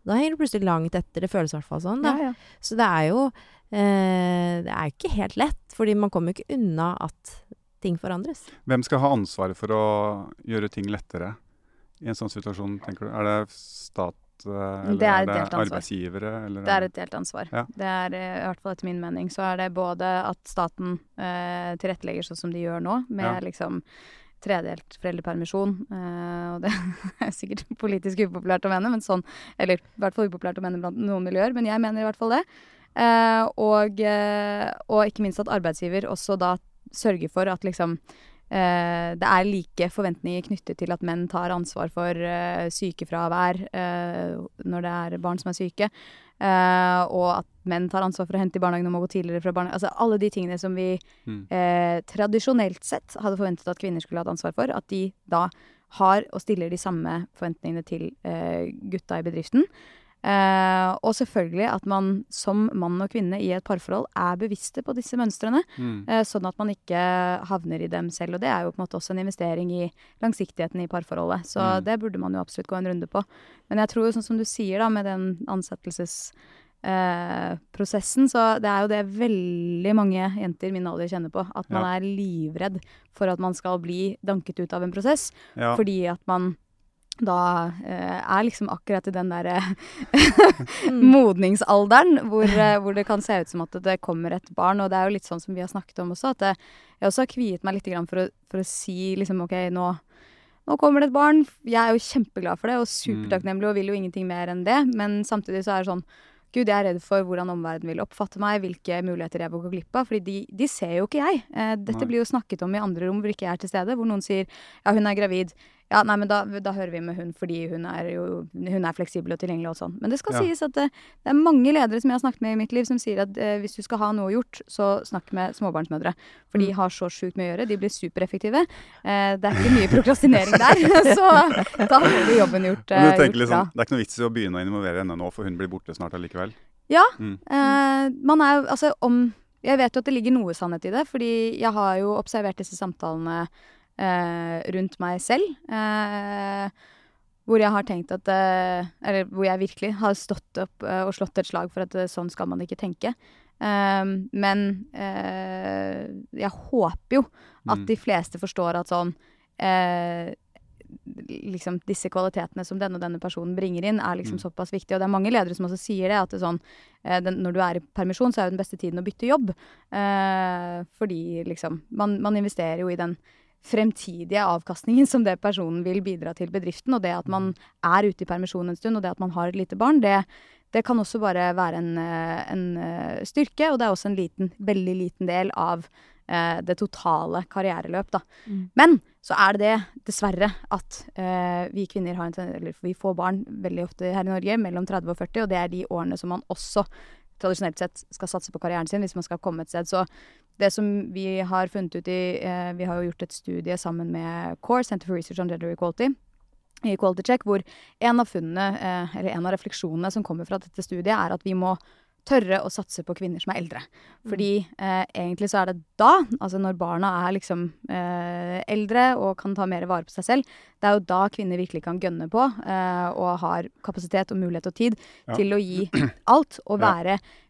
Da henger du plutselig langt etter. Det føles i hvert fall sånn. Da. ja, ja. Så det er jo eh, Det er jo ikke helt lett, fordi man kommer jo ikke unna at ting forandres. Hvem skal ha ansvaret for å gjøre ting lettere i en sånn situasjon, tenker du? Er det stat, eller Det er er et det arbeidsgivere? Eller Det er et delt ansvar. Ja. Det er eh, i hvert fall etter min mening så er det både at staten eh, tilrettelegger sånn som de gjør nå, med Ja. liksom tredelt foreldrepermisjon. Eh, og det er sikkert politisk upopulært å mene, men sånn Eller i hvert fall upopulært å mene blant noen miljøer, men jeg mener i hvert fall det. Eh, og, eh, og ikke minst at arbeidsgiver også da sørger for at liksom eh, det er like forventninger knyttet til at menn tar ansvar for eh, sykefravær eh, når det er barn som er syke. Eh, og at menn tar ansvar for å hente i barnehagen og må gå tidligere fra barnehagen. Altså alle de tingene som vi Mm. eh, tradisjonelt sett hadde forventet at kvinner skulle hatt ansvar for, at de da har og stiller de samme forventningene til eh, gutta i bedriften. Eh, og selvfølgelig at man som mann og kvinne i et parforhold er bevisste på disse mønstrene, Mm. eh, sånn at man ikke havner i dem selv. Og det er jo på en måte også en investering i langsiktigheten i parforholdet. Så Mm. det burde man jo absolutt gå en runde på. Men jeg tror jo sånn som du sier da, med den ansettelsesprosessen, eh, så det er jo det veldig mange jenter min alder kjenner på. At man Ja. er livredd for at man skal bli danket ut av en prosess. Ja. Fordi at man da eh, er liksom akkurat i den derre Mm. modningsalderen hvor, eh, hvor det kan se ut som at det kommer et barn. Og det er jo litt sånn som vi har snakket om også, at det, jeg også har kviet meg litt for, å, for å si liksom OK, nå, nå kommer det et barn. Jeg er jo kjempeglad for det og supertakknemlig og vil jo ingenting mer enn det. Men samtidig så er det sånn Gud, jeg er redd for hvordan omverdenen vil oppfatte meg, hvilke muligheter jeg vil gå glipp av. fordi de, de ser jo ikke jeg. Eh, dette Nei. blir jo snakket om i andre rom hvor ikke jeg er til stede, hvor noen sier ja, hun er gravid. Ja, nei, men da, da hører vi med hun fordi hun er jo hun er fleksibel og tilgjengelig og sånn. Men det skal Ja. sies at det, det er mange ledere som jeg har snakket med i mitt liv, som sier at eh, hvis du skal ha noe gjort, så snakk med småbarnsmødre. For Mm. de har så sjukt mye å gjøre. De blir supereffektive. Eh, det er ikke mye prokrastinering der. så da har du jobben gjort, eh, gjort liksom. Det er ikke noe vits i å begynne å involvere henne nå, for hun blir borte snart allikevel. Ja. Mm. Eh, man er jo Altså om Jeg vet jo at det ligger noe sannhet i det, fordi jeg har jo observert disse samtalene eh, rundt meg selv. Eh, hvor jeg har tenkt at eh, Eller hvor jeg virkelig har stått opp eh, og slått et slag for at eh, sånn skal man ikke tenke. Eh, men eh, jeg håper jo at Mm. de fleste forstår at sånn eh, liksom disse kvalitetene som denne og denne personen bringer inn, er liksom Mm. såpass viktig. Og det er mange ledere som også sier det, at det sånn, eh, den, når du er i permisjon, så er jo den beste tiden å bytte jobb. Eh, fordi liksom man, man investerer jo i den fremtidige avkastningen som det personen vil bidra til bedriften. Og det at man er ute i permisjon en stund, og det at man har et lite barn, det, det kan også bare være en, eh, en eh, styrke. Og det er også en liten, veldig liten del av eh, det totale karriereløp, da. Mm. Men så er det det, dessverre, at eh, vi kvinner har en eller vi får barn veldig ofte her i Norge mellom 30 og 40, og det er de årene som man også tradisjonelt sett skal satse på karrieren sin hvis man skal komme et sted. Så det som vi har funnet ut i eh, Vi har jo gjort et studie sammen med CORE, Center for Research on Gender Equality, i Quality Check, hvor en av funnene, eh, eller en av refleksjonene som kommer fra dette studiet, er at vi må tørre å satse på kvinner som er eldre. Fordi eh, egentlig så er det da, altså når barna er liksom eh, eldre og kan ta mer vare på seg selv, det er jo da kvinner virkelig kan gønne på eh, og har kapasitet og mulighet og tid Ja. til å gi alt og Ja.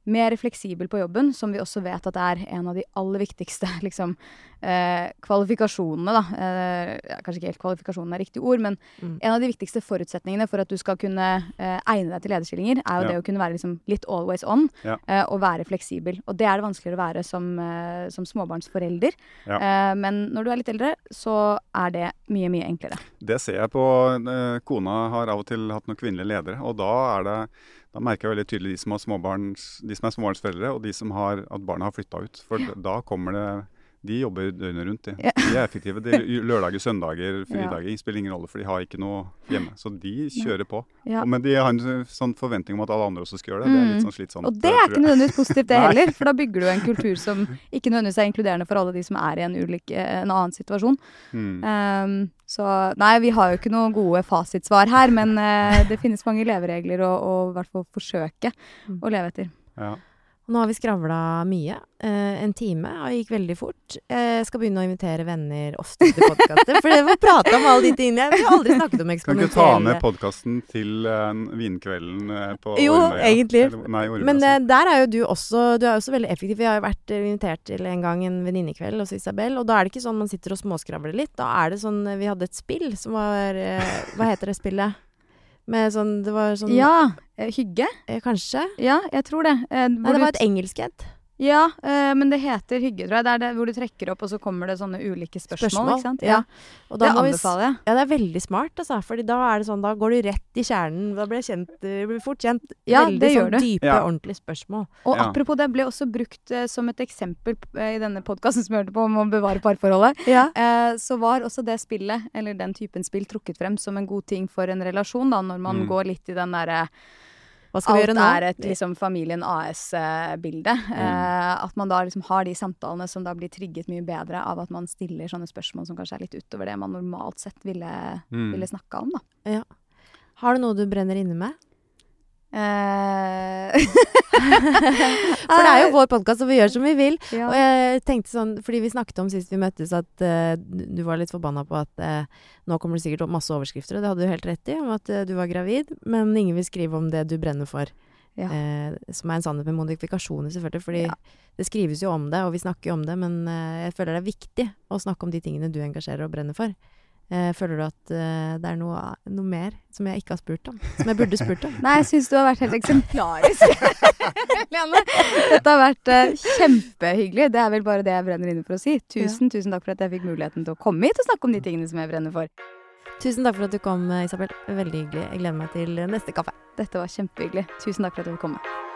Mer fleksibel på jobben, som vi også vet at er en av de aller viktigste liksom, eh, kvalifikasjonene. Da. Eh, kanskje ikke helt kvalifikasjonen er riktig ord, men Mm. en av de viktigste forutsetningene for at du skal kunne eh, egne deg til lederstillinger, er jo Ja. det å kunne være liksom, litt always on Ja. eh, og være fleksibel. Og det er det vanskeligere å være som, eh, som småbarnsforelder. Ja. Eh, men når du er litt eldre, så er det mye, mye enklere. Det ser jeg på Kona har av og til hatt noen kvinnelige ledere, og da er det da merker jeg veldig tydelig de som, de som er småbarnsforeldre, og de som har at barna har flytta ut. For da kommer det De jobber døgnet rundt. De, Ja. de er effektive. De, lørdager, søndager, Ja. fridager spiller ingen rolle, for de har ikke noe hjemme. Så de kjører på. Ja. Men de har en sånn forventning om at alle andre også skal gjøre det. Det er litt sånn slitsomt. Og det er ikke nødvendigvis positivt, det heller. For da bygger du en kultur som ikke nødvendigvis er inkluderende for alle de som er i en, ulik, en annen situasjon. Mm. Um, så nei, vi har jo ikke noen gode fasitsvar her, men uh, det finnes mange leveregler å i hvert fall forsøke Mm. å leve etter. Ja. Nå har vi skravla mye. Eh, en time og gikk veldig fort. Jeg skal begynne å invitere venner ofte til podkaster. For det var prata om alle de tingene. Vi har aldri snakket om Kan ikke ta med podkasten til eh, vinkvelden eh, på Jo, Ormøya? egentlig. Eller- Nei, Ormøya. Men eh, altså. der er jo du også Du er jo også veldig effektiv. Vi har jo vært eh, invitert til en gang en venninnekveld hos Isabel, og da er det ikke sånn man sitter og småskravler litt. Da er det sånn Vi hadde et spill som var eh, Hva heter det spillet? Med sånn Det var sånn Ja, eh, hygge? eh, Kanskje? Ja, jeg tror det. Eh, Nei, det var et engelsk et. Ja, eh, men det heter hygge, tror jeg. Det er det hvor du trekker opp, og så kommer det sånne ulike spørsmål. Spørsmål, ikke sant? ja. Og da det anbefaler jeg. Ja, det er veldig smart, altså. Fordi da er det sånn Da går du rett i kjernen. Da blir Det blir fort kjent. Ja, veldig det gjør sånn du. dype, Ja. ordentlige spørsmål. Og Ja. apropos det, ble også brukt eh, som et eksempel eh, i denne podkasten som vi hørte på om å bevare parforholdet. Ja. Eh, så var også det spillet, eller den typen spill, trukket frem som en god ting for en relasjon, da, når man Mm. går litt i den derre Hva skal vi Alt gjøre nå? er et liksom Familien AS-bilde. Eh, at man da liksom har de samtalene som da blir trigget mye bedre av at man stiller sånne spørsmål som kanskje er litt utover det man normalt sett ville, Mm. ville snakka om, da. Har du noe du brenner inne med? Eh, For det er jo vår podkast, og vi gjør som vi vil. ja. Og jeg tenkte sånn, fordi vi snakket om sist vi møttes at uh, du var litt forbanna på at uh, nå kommer det sikkert masse overskrifter, og det hadde du helt rett i, om at uh, du var gravid, men ingen vil skrive om det du brenner for. Ja. Som er en sannhet med modifikasjoner, selvfølgelig. Fordi Ja. det skrives jo om det, og vi snakker jo om det, men jeg føler det er viktig å snakke om de tingene du engasjerer og brenner for. Eh, føler du at eh, det er noe, noe mer som jeg ikke har spurt om? Som jeg burde spurt om? Nei, jeg syns du har vært helt eksemplarisk. Lene. Dette har vært eh, kjempehyggelig. Det er vel bare det jeg brenner inne for å si. Tusen, tusen takk for at jeg fikk muligheten til å komme hit og snakke om de tingene som jeg brenner for. Tusen takk for at du kom, Isabel. Veldig hyggelig. Jeg gleder meg til neste kaffe. Dette var kjempehyggelig. Tusen takk for at du fikk komme.